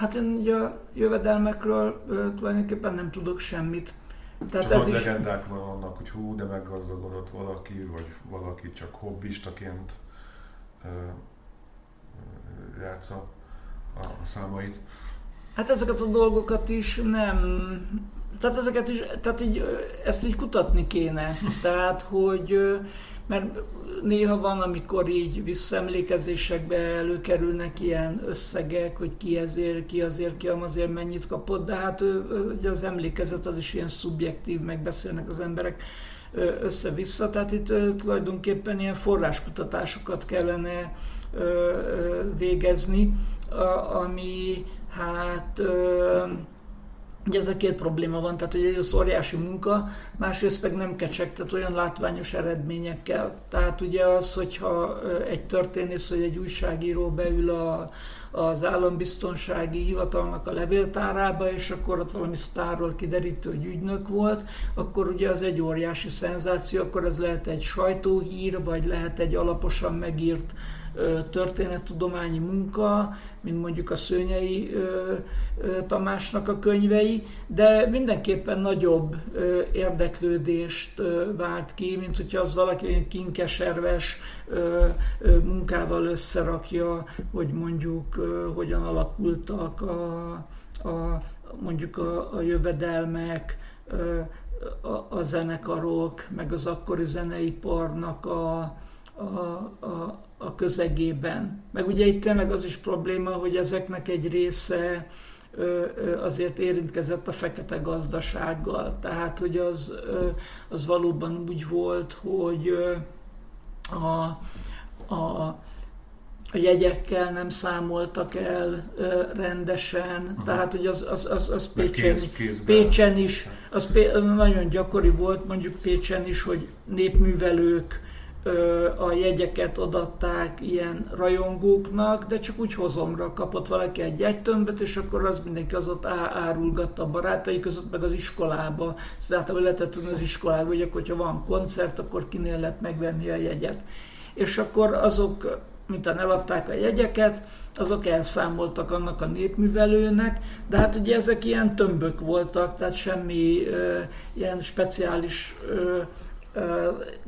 B: Hát én ugye a jövedelmekről tulajdonképpen nem tudok semmit.
A: Tehát csak ez is... legendák van annak, hogy hú, de meggazdagodott valaki, vagy valaki csak hobbistaként játsza a, a számait.
B: Hát ezeket a dolgokat is nem tehát ezeket is, tehát így, ezt így kutatni kéne. Tehát, hogy mert néha van, amikor így visszaemlékezésekbe előkerülnek ilyen összegek, hogy ki ezért, ki azért, ki azért mennyit kapott, de hát ugye az emlékezet az is ilyen szubjektív, megbeszélnek az emberek össze-vissza, tehát itt tulajdonképpen ilyen forráskutatásokat kellene végezni, ami hát Ugye ez a két probléma van, tehát hogy az óriási munka, másrészt meg nem kecsek, tehát olyan látványos eredményekkel. Tehát ugye az, hogyha egy történész vagy egy újságíró beül a, az állambiztonsági hivatalnak a levéltárába, és akkor ott valami sztárról kiderítő, hogy ügynök volt, akkor ugye az egy óriási szenzáció, akkor ez lehet egy sajtóhír, vagy lehet egy alaposan megírt történettudományi munka, mint mondjuk a Szőnyei Tamásnak a könyvei, de mindenképpen nagyobb érdeklődést vált ki, mint hogyha az valaki kinkeserves munkával összerakja, hogy mondjuk hogyan alakultak a, a mondjuk a, a jövedelmek, a, a zenekarok, meg az akkori zeneiparnak a, a, a, a közegében. Meg ugye itt tényleg az is probléma, hogy ezeknek egy része azért érintkezett a fekete gazdasággal. Tehát, hogy az, az valóban úgy volt, hogy a, a, a jegyekkel nem számoltak el rendesen, Aha. tehát hogy az, az, az, az Pécsen, kéz, Pécsen is, az nagyon gyakori volt mondjuk Pécsen is, hogy népművelők, a jegyeket odatták ilyen rajongóknak, de csak úgy hozomra kapott valaki egy jegytömböt, és akkor az mindenki az ott árulgatta a barátai között, meg az iskolába. Ezt általában lehetett tudni az iskolába, hogy akkor, hogyha van koncert, akkor kinél lehet megvenni a jegyet. És akkor azok, mintha eladták a jegyeket, azok elszámoltak annak a népművelőnek, de hát ugye ezek ilyen tömbök voltak, tehát semmi ö, ilyen speciális ö,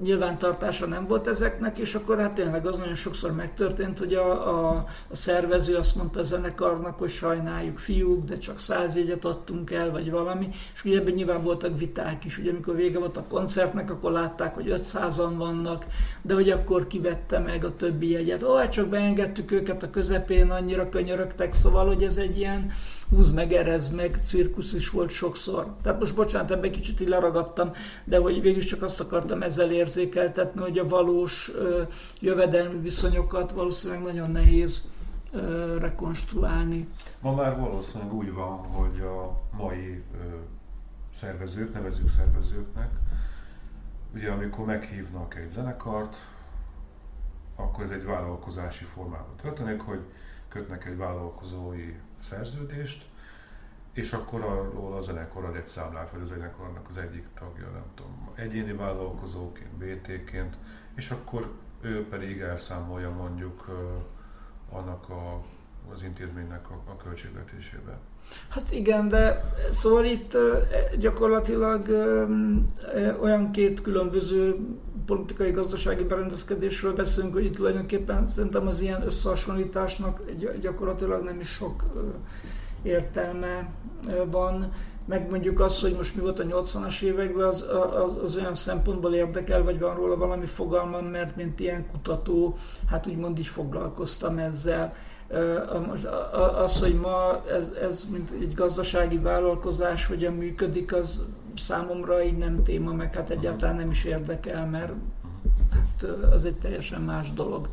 B: nyilvántartása nem volt ezeknek, és akkor hát tényleg az nagyon sokszor megtörtént, hogy a, a, a szervező azt mondta a zenekarnak, hogy sajnáljuk fiúk, de csak száz jegyet adtunk el, vagy valami, és ugye ebben nyilván voltak viták is, ugye amikor vége volt a koncertnek, akkor látták, hogy 500-an vannak, de hogy akkor kivette meg a többi jegyet. Ó, hát csak beengedtük őket a közepén, annyira könyörögtek, szóval, hogy ez egy ilyen húz meg, erez meg, cirkusz is volt sokszor. Tehát most bocsánat, ebben kicsit így leragadtam, de hogy végül csak azt akartam ezzel érzékeltetni, hogy a valós ö, jövedelmi viszonyokat valószínűleg nagyon nehéz ö, rekonstruálni.
A: Ma már valószínűleg úgy van, hogy a mai ö, szervezők, nevezük szervezőknek, ugye amikor meghívnak egy zenekart, akkor ez egy vállalkozási formában történik, hogy kötnek egy vállalkozói szerződést, és akkor arról a zenekar ad egy számlát, vagy a zenekarnak az egyik tagja, nem tudom, egyéni vállalkozóként, BT-ként, és akkor ő pedig elszámolja mondjuk annak a, az intézménynek a, a költségvetésébe.
B: Hát igen, de szóval itt gyakorlatilag olyan két különböző politikai, gazdasági berendezkedésről beszélünk, hogy itt tulajdonképpen szerintem az ilyen összehasonlításnak gyakorlatilag nem is sok értelme van, meg mondjuk az, hogy most mi volt a 80-as években, az, az, az olyan szempontból érdekel, vagy van róla valami fogalmam, mert mint ilyen kutató, hát úgymond így foglalkoztam ezzel. Most az, hogy ma ez, ez mint egy gazdasági vállalkozás, hogyan működik, az számomra így nem téma, meg hát egyáltalán nem is érdekel, mert hát az egy teljesen más dolog.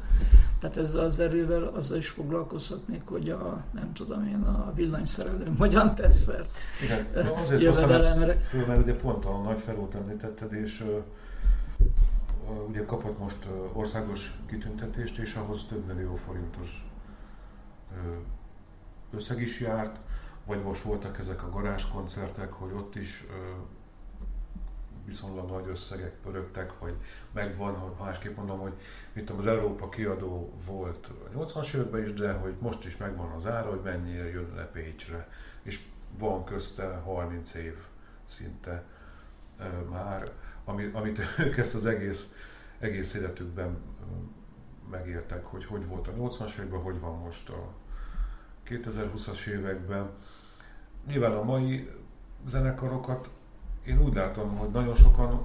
B: Tehát ezzel az erővel azzal is foglalkozhatnék, hogy a, nem tudom én, a villanyszerelőm hogyan tesz szert.
A: Igen, azért hoztam ezt föl, mert ugye pont a nagy felót említetted, és uh, ugye kapott most országos kitüntetést, és ahhoz több millió forintos uh, összeg is járt, vagy most voltak ezek a garázskoncertek, hogy ott is viszonylag nagy összegek pörögtek, vagy megvan, ha másképp mondom, hogy mit tudom, az Európa kiadó volt a 80-as években is, de hogy most is megvan az ára, hogy mennyire jön le Pécsre, és van közte 30 év szinte már, ami, amit [LAUGHS] ők ezt az egész, egész életükben megértek, hogy hogy volt a 80-as években, hogy van most a 2020-as években. Nyilván a mai zenekarokat én úgy látom, hogy nagyon sokan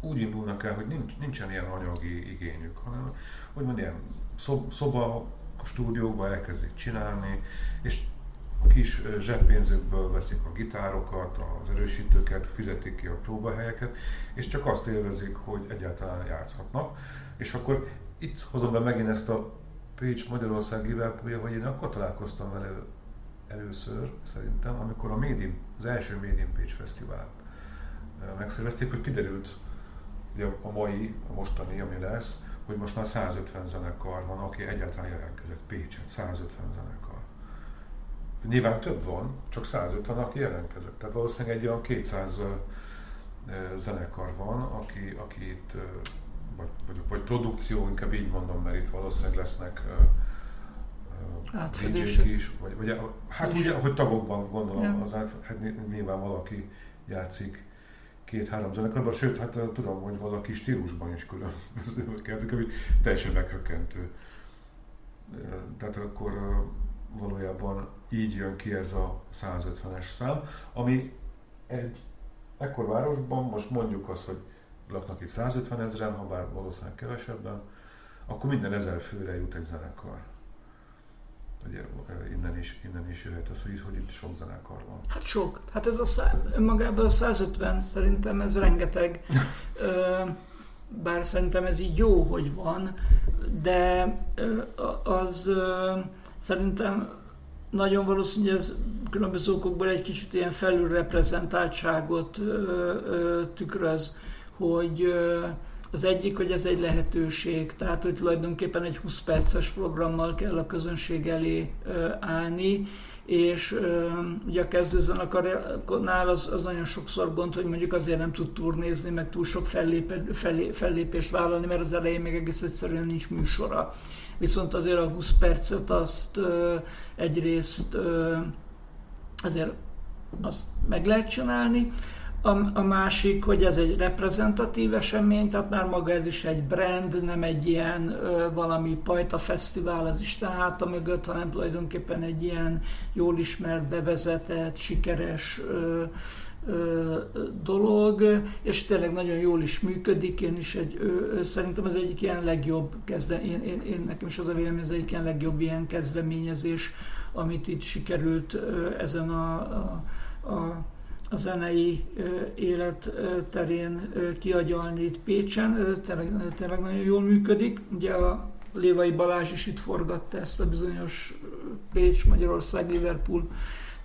A: úgy indulnak el, hogy nincs, nincsen ilyen anyagi igényük, hanem hogy ilyen szob, szoba, stúdióba elkezdik csinálni, és kis zseppénzükből veszik a gitárokat, az erősítőket, fizetik ki a próbahelyeket, és csak azt élvezik, hogy egyáltalán játszhatnak. És akkor itt hozom be megint ezt a Pécs Magyarország liverpool hogy én akkor találkoztam vele először, szerintem, amikor a Médim, az első Médim Pécs Fesztivál megszervezték, hogy kiderült, hogy a mai, a mostani, ami lesz, hogy most már 150 zenekar van, aki egyáltalán jelentkezett Pécset, 150 zenekar. Nyilván több van, csak 150, aki jelentkezett. Tehát valószínűleg egy olyan 200 zenekar van, aki, aki itt, vagy, vagy, vagy produkció, inkább így mondom, mert itt valószínűleg lesznek DJ-k is, vagy, vagy hát is. ugye, hogy tagokban gondolom, ja. az át, hát nyilván valaki játszik két-három zenekarban, sőt, hát tudom, hogy valaki stílusban is különböző játszik, ami teljesen meghökkentő. Tehát akkor valójában így jön ki ez a 150-es szám, ami egy ekkor városban, most mondjuk azt, hogy laknak itt 150 ezeren, ha bár valószínűleg kevesebben, akkor minden ezer főre jut egy zenekar ugye innen is, innen is jöhet az, hogy, hogy itt sok zenekar van.
B: Hát sok. Hát ez a szá, a 150 szerintem ez rengeteg. [LAUGHS] Bár szerintem ez így jó, hogy van, de az szerintem nagyon valószínű, hogy ez különböző okokból egy kicsit ilyen felülreprezentáltságot tükröz, hogy az egyik, hogy ez egy lehetőség, tehát hogy tulajdonképpen egy 20 perces programmal kell a közönség elé állni, és ugye a kezdőzenekarnál az, az nagyon sokszor gond, hogy mondjuk azért nem tud turnézni, meg túl sok fellép, fellé, fellépést vállalni, mert az elején még egész egyszerűen nincs műsora. Viszont azért a 20 percet azt egyrészt azért azt meg lehet csinálni, a, a másik, hogy ez egy reprezentatív esemény, tehát már maga ez is egy brand, nem egy ilyen ö, valami pajta fesztivál az Isten háta mögött, hanem tulajdonképpen egy ilyen jól ismert, bevezetett, sikeres ö, dolog, és tényleg nagyon jól is működik. Én is egy, ö, szerintem az egyik ilyen legjobb kezde, én, én, én, nekem is az a vélemény, az egyik ilyen legjobb ilyen kezdeményezés, amit itt sikerült ezen a, a, a a zenei élet terén kiagyalni itt Pécsen. Tényleg, nagyon jól működik. Ugye a Lévai Balázs is itt forgatta ezt a bizonyos Pécs, Magyarország, Liverpool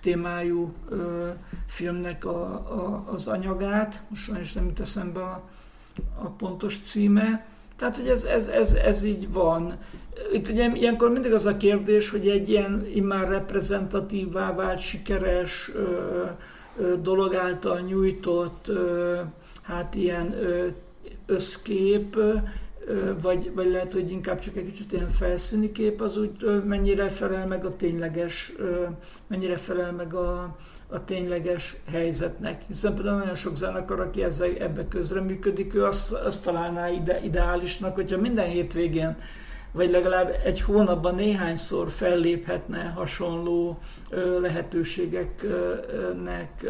B: témájú filmnek a, a, az anyagát. Most sajnos nem jut eszembe a, a pontos címe. Tehát, hogy ez, ez, ez, ez így van. Itt ugye ilyenkor mindig az a kérdés, hogy egy ilyen immár reprezentatívvá vált, sikeres, dolog által nyújtott hát ilyen összkép, vagy, vagy lehet, hogy inkább csak egy kicsit ilyen felszíni kép, az úgy mennyire felel meg a tényleges, mennyire felel meg a, a tényleges helyzetnek. Hiszen például nagyon sok zenekar, aki ezzel, ebbe közreműködik, ő azt, azt találná ide, ideálisnak, hogyha minden hétvégén vagy legalább egy hónapban néhányszor felléphetne hasonló lehetőségeknek,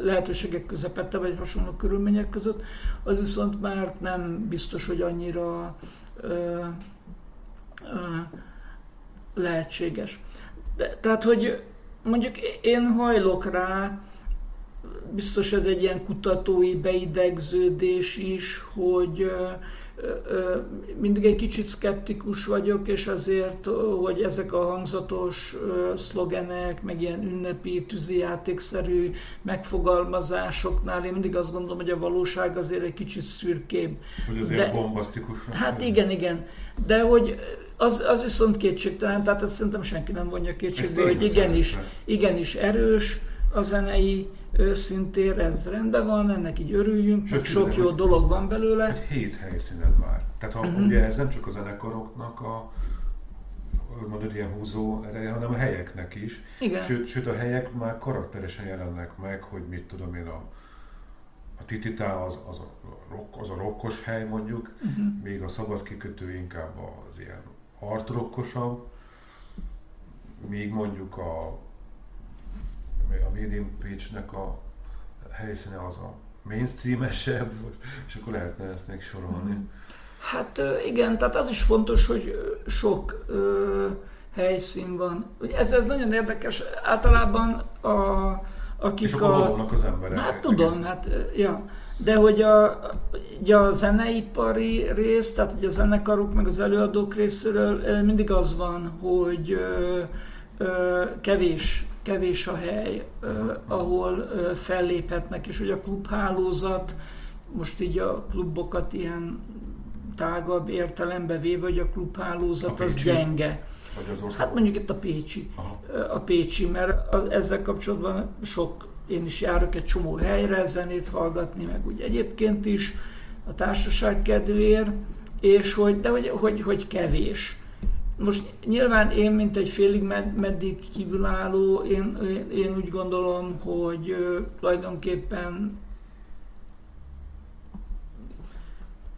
B: lehetőségek közepette, vagy hasonló körülmények között, az viszont már nem biztos, hogy annyira lehetséges. De, tehát, hogy mondjuk én hajlok rá, biztos ez egy ilyen kutatói beidegződés is, hogy mindig egy kicsit szkeptikus vagyok, és azért, hogy ezek a hangzatos szlogenek, meg ilyen ünnepi, tűzijátékszerű megfogalmazásoknál, én mindig azt gondolom, hogy a valóság azért egy kicsit szürkébb.
A: Hogy azért De, bombasztikus.
B: Hát igen, igen. De hogy az, az viszont kétségtelen, tehát ezt szerintem senki nem vonja kétségbe, hogy igenis, igenis erős a zenei őszintén ez rendben van, ennek így örüljünk, Sőt, sok jó dolog van belőle.
A: Egy hét helyszíned már. Tehát ha, uh-huh. ugye ez nem csak a zenekaroknak a mondod, ilyen húzó ereje, hanem a helyeknek is.
B: Igen.
A: Sőt, sőt, a helyek már karakteresen jelennek meg, hogy mit tudom én, a, a Tititá az, az, a, rock, az a rokkos hely mondjuk, uh-huh. még a szabad kikötő inkább az ilyen artrokkosabb, még mondjuk a a Medium Page-nek a helyszíne az a mainstreamesebb, és akkor lehetne ezt még sorolni.
B: Hát igen, tehát az is fontos, hogy sok ö, helyszín van. Ez, ez nagyon érdekes. Általában a, akik
A: és akkor a... az emberek.
B: Hát tudom, egész. hát ja. De hogy a, ugye a zeneipari rész, tehát ugye a zenekarok meg az előadók részéről mindig az van, hogy ö, ö, kevés kevés a hely, ahol felléphetnek, és hogy a klubhálózat, most így a klubokat ilyen tágabb értelembe véve, hogy a klubhálózat a az gyenge.
A: az
B: hát mondjuk itt a Pécsi. Aha. A Pécsi, mert ezzel kapcsolatban sok, én is járok egy csomó helyre zenét hallgatni, meg úgy egyébként is a társaság kedvéért, és hogy, de hogy, hogy, hogy kevés. Most nyilván én, mint egy félig med- meddig kívülálló, én, én úgy gondolom, hogy tulajdonképpen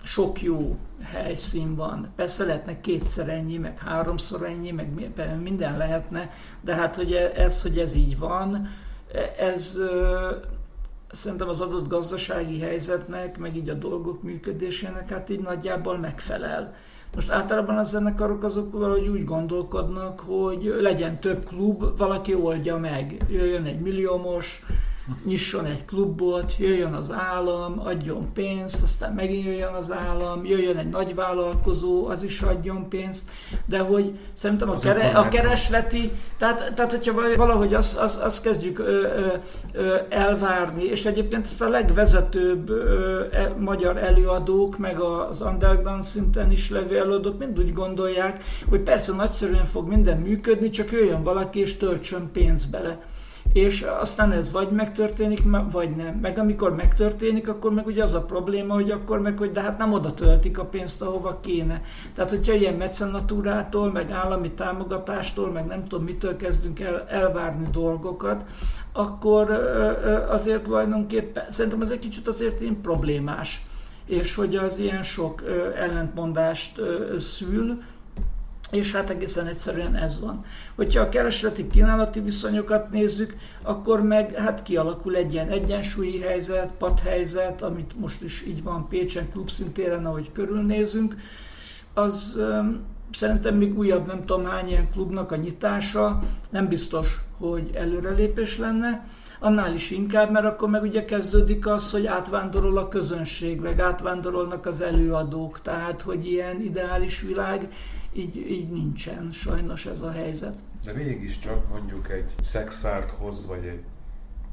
B: sok jó helyszín van. Persze lehetne kétszer ennyi, meg háromszor ennyi, meg minden lehetne, de hát hogy e, ez, hogy ez így van, ez szerintem az adott gazdasági helyzetnek, meg így a dolgok működésének hát így nagyjából megfelel. Most általában a zenekarok azok valahogy úgy gondolkodnak, hogy legyen több klub, valaki oldja meg. Jöjjön egy milliómos, nyisson egy klubot, jöjjön az állam, adjon pénzt, aztán megint jöjjön az állam, jöjjön egy nagy vállalkozó, az is adjon pénzt, de hogy szerintem a, kere, a keresleti, tehát, tehát hogyha valahogy azt, azt, azt kezdjük ö, ö, elvárni, és egyébként ezt a legvezetőbb ö, e, magyar előadók, meg az underground szinten is levő előadók mind úgy gondolják, hogy persze nagyszerűen fog minden működni, csak jöjjön valaki és töltsön pénzt bele és aztán ez vagy megtörténik, vagy nem. Meg amikor megtörténik, akkor meg ugye az a probléma, hogy akkor meg, hogy de hát nem oda töltik a pénzt, ahova kéne. Tehát, hogyha ilyen mecenatúrától, meg állami támogatástól, meg nem tudom mitől kezdünk el, elvárni dolgokat, akkor azért tulajdonképpen, szerintem ez egy kicsit azért én problémás és hogy az ilyen sok ellentmondást szül, és hát egészen egyszerűen ez van. Hogyha a keresleti kínálati viszonyokat nézzük, akkor meg hát kialakul egy ilyen egyensúlyi helyzet, padhelyzet, amit most is így van Pécsen klubszintéren, ahogy körülnézünk, az um, szerintem még újabb nem tudom hány ilyen klubnak a nyitása nem biztos, hogy előrelépés lenne, annál is inkább, mert akkor meg ugye kezdődik az, hogy átvándorol a közönség, meg átvándorolnak az előadók, tehát hogy ilyen ideális világ így, így nincsen sajnos ez a helyzet.
A: De mégiscsak mondjuk egy szexárthoz, vagy egy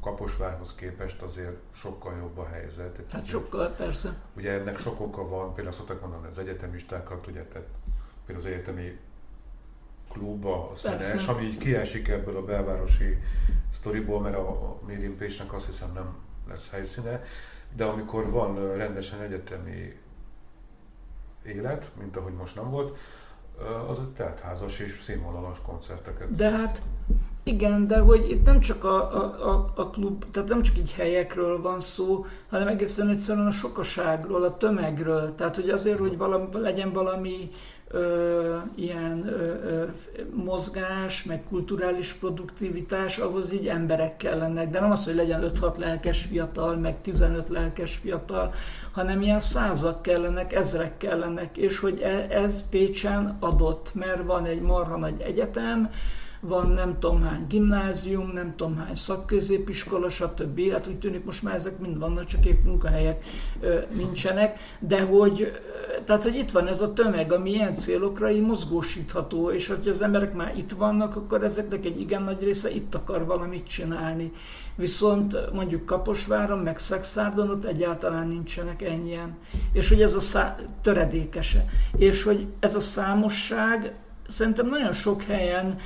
A: Kaposvárhoz képest azért sokkal jobb a helyzet.
B: Hát azért, sokkal, persze.
A: Ugye ennek sok oka van, például szoktak mondani az egyetemistákat, ugye, tehát például az egyetemi klubba, a szenes, ami így kiesik ebből a belvárosi sztoriból, mert a, a Medium Page-nek azt hiszem nem lesz helyszíne, de amikor van rendesen egyetemi élet, mint ahogy most nem volt, az egy teltházas és színvonalas koncerteket.
B: De hát Igen, de hogy itt nem csak a, a, a klub, tehát nem csak így helyekről van szó, hanem egészen egyszerűen a sokaságról, a tömegről. Tehát, hogy azért, hogy valami, legyen valami ö, ilyen ö, ö, mozgás, meg kulturális produktivitás, ahhoz így emberek kellenek. De nem az, hogy legyen 5-6 lelkes fiatal, meg 15 lelkes fiatal, hanem ilyen százak kellenek, ezrek kellenek, és hogy e, ez Pécsen adott, mert van egy marha nagy egyetem, van nem tudom hány gimnázium, nem tudom hány szakközépiskola, stb. Hát úgy tűnik most már ezek mind vannak, csak épp munkahelyek ö, nincsenek, de hogy, tehát, hogy itt van ez a tömeg, ami ilyen célokra így mozgósítható, és hogyha az emberek már itt vannak, akkor ezeknek egy igen nagy része itt akar valamit csinálni. Viszont mondjuk Kaposváron, meg Szexárdon ott egyáltalán nincsenek ennyien. És hogy ez a szá- töredékese. És hogy ez a számosság szerintem nagyon sok helyen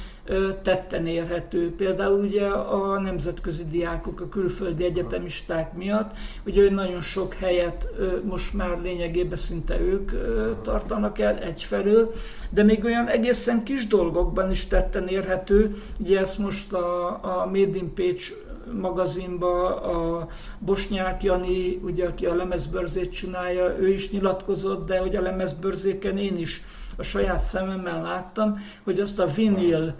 B: tetten érhető. Például ugye a nemzetközi diákok, a külföldi egyetemisták miatt, ugye nagyon sok helyet most már lényegében szinte ők tartanak el egyfelől, de még olyan egészen kis dolgokban is tetten érhető. Ugye ezt most a, a Made in Page magazinba a Bosnyák Jani, ugye, aki a lemezbörzét csinálja, ő is nyilatkozott, de hogy a lemezbörzéken én is a saját szememmel láttam, hogy azt a vinil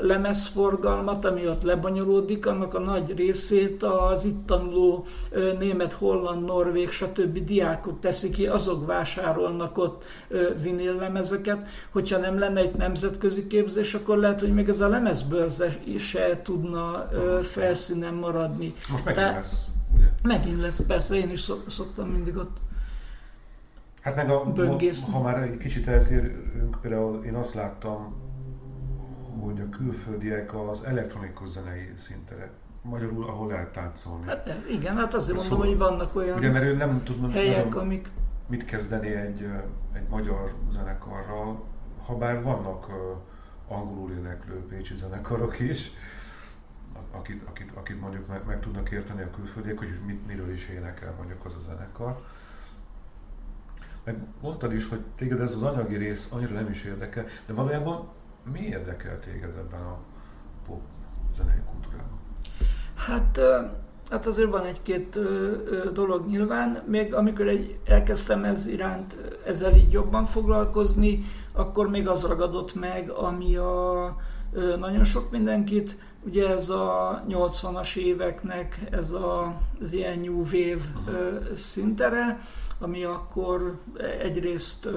B: lemezforgalmat, ami ott lebonyolódik, annak a nagy részét az itt tanuló német, holland, norvég, stb. diákok teszik ki, azok vásárolnak ott vinil lemezeket. Hogyha nem lenne egy nemzetközi képzés, akkor lehet, hogy még ez a lemezbörze se tudna felszínen maradni.
A: Most megint Tehát, lesz, ugye?
B: Megint lesz, persze, én is szoktam mindig ott
A: Hát meg a, ha már egy kicsit eltérünk, például én azt láttam, hogy a külföldiek az elektronikus zenei szintere magyarul, ahol lehet táncolni.
B: Hát igen, hát azért mondom, szóval, hogy vannak olyan
A: ugye, mert ő nem tud,
B: helyek, nem, amik...
A: mit kezdeni egy, egy magyar zenekarral, ha bár vannak uh, angolul éneklő pécsi zenekarok is, akit, akit, akit mondjuk meg, meg tudnak érteni a külföldiek, hogy mit, miről is énekel mondjuk az a zenekar. Meg mondtad is, hogy téged ez az anyagi rész annyira nem is érdekel, de valójában mi érdekel téged ebben a pop zenei kultúrában?
B: Hát, hát azért van egy-két dolog nyilván. Még amikor egy, elkezdtem ez iránt, ezzel így jobban foglalkozni, akkor még az ragadott meg, ami a nagyon sok mindenkit, ugye ez a 80-as éveknek ez a, az ilyen new wave uh-huh. szintere, ami akkor egyrészt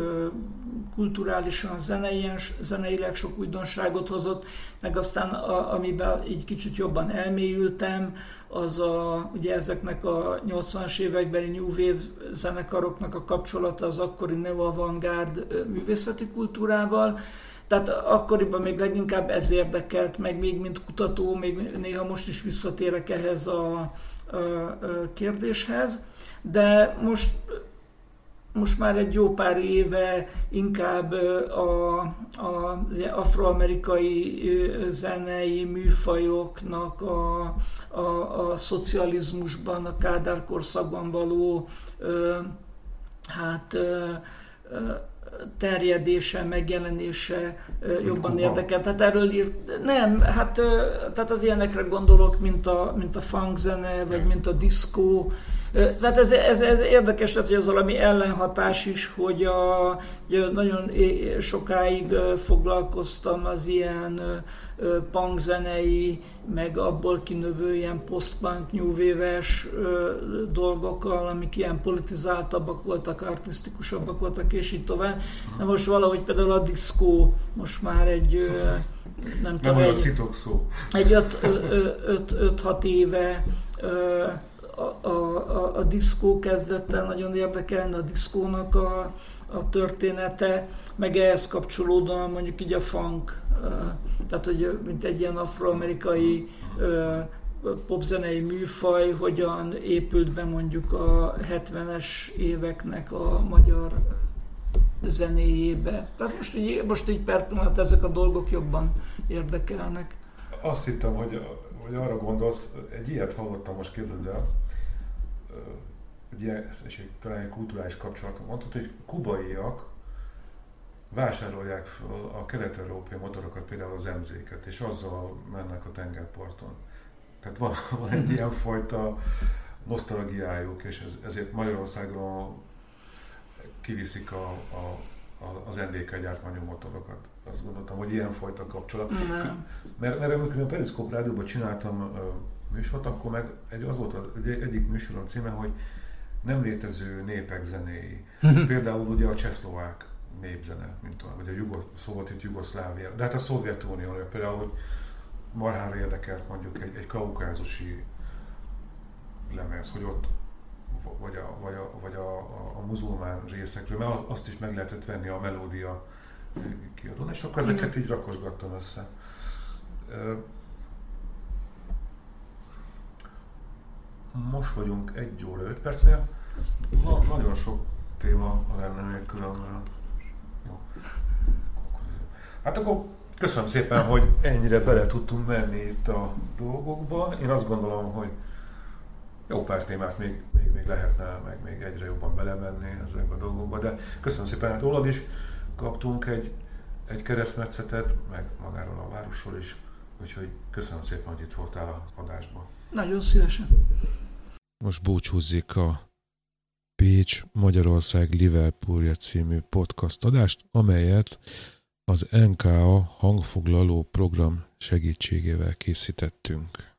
B: kulturálisan, zeneien, zeneileg sok újdonságot hozott, meg aztán a, amiben így kicsit jobban elmélyültem, az a, ugye ezeknek a 80-as évekbeli New Wave zenekaroknak a kapcsolata az akkori neo-avantgárd művészeti kultúrával, tehát akkoriban még leginkább ez érdekelt, meg még mint kutató, még néha most is visszatérek ehhez a, a, a kérdéshez, de most most már egy jó pár éve inkább a, a afroamerikai zenei műfajoknak a, a, a szocializmusban, a Kádár korszakban való hát terjedése, megjelenése jobban érdekel. Tehát erről írt, nem, hát tehát az ilyenekre gondolok, mint a, mint a funk zene, vagy mint a diszkó, tehát ez, ez, ez érdekes, hogy az valami ellenhatás is, hogy a, nagyon sokáig foglalkoztam az ilyen punkzenei, meg abból kinövő ilyen post-punk, new wave-es dolgokkal, amik ilyen politizáltabbak voltak, artisztikusabbak voltak, és így tovább. De most valahogy például a diszkó most már egy
A: nem, nem tudom, egy,
B: egy 5-6 éve a, a, a diszkó kezdett el nagyon érdekelni, a diszkónak a, a története, meg ehhez kapcsolódóan mondjuk így a funk, tehát hogy mint egy ilyen afroamerikai popzenei műfaj, hogyan épült be mondjuk a 70-es éveknek a magyar zenéjébe. Tehát most így, most így per pillanat ezek a dolgok jobban érdekelnek.
A: Azt hittem, hogy, hogy arra gondolsz, egy ilyet hallottam most képzeld el, egy ilyen, és egy, talán egy kulturális kapcsolatom mondtad, hogy kubaiak vásárolják fel a kelet-európai motorokat, például az MZ-ket, és azzal mennek a tengerparton. Tehát van, [LAUGHS] van egy mhm. ilyen fajta nosztalgiájuk, és ez, ezért Magyarországon kiviszik a, a, a, az NDK gyártmányú motorokat. Azt gondoltam, hogy ilyen fajta kapcsolat. Nem. Mert, mert amikor a Periszkóp rádióban csináltam műsort, akkor meg egy, az volt egy, egyik műsorom címe, hogy nem létező népek zenéi. [LAUGHS] Például ugye a csehszlovák népzene, mint tudom, vagy a Jugo, szovjet Jugoszlávia. De hát a Szovjetunió, például, hogy marhára érdekelt mondjuk egy, egy kaukázusi lemez, hogy ott vagy a, vagy a, vagy a, a, a muzulmán részekről, mert azt is meg lehetett venni a melódia kiadón, és akkor ezeket így rakosgattam össze. Most vagyunk egy óra öt percnél. Na, nagyon sok téma lenne még különben. Jó. Hát akkor köszönöm szépen, hogy ennyire bele tudtunk menni itt a dolgokba. Én azt gondolom, hogy jó pár témát még, még, még lehetne, meg még egyre jobban belemenni ezekbe a dolgokba, de köszönöm szépen, hogy rólad is kaptunk egy, egy keresztmetszetet, meg magáról a városról is, úgyhogy köszönöm szépen, hogy itt voltál a adásban.
B: Nagyon szívesen.
A: Most búcsúzik a Pécs Magyarország Liverpoolja című podcast adást, amelyet az NKA hangfoglaló program segítségével készítettünk.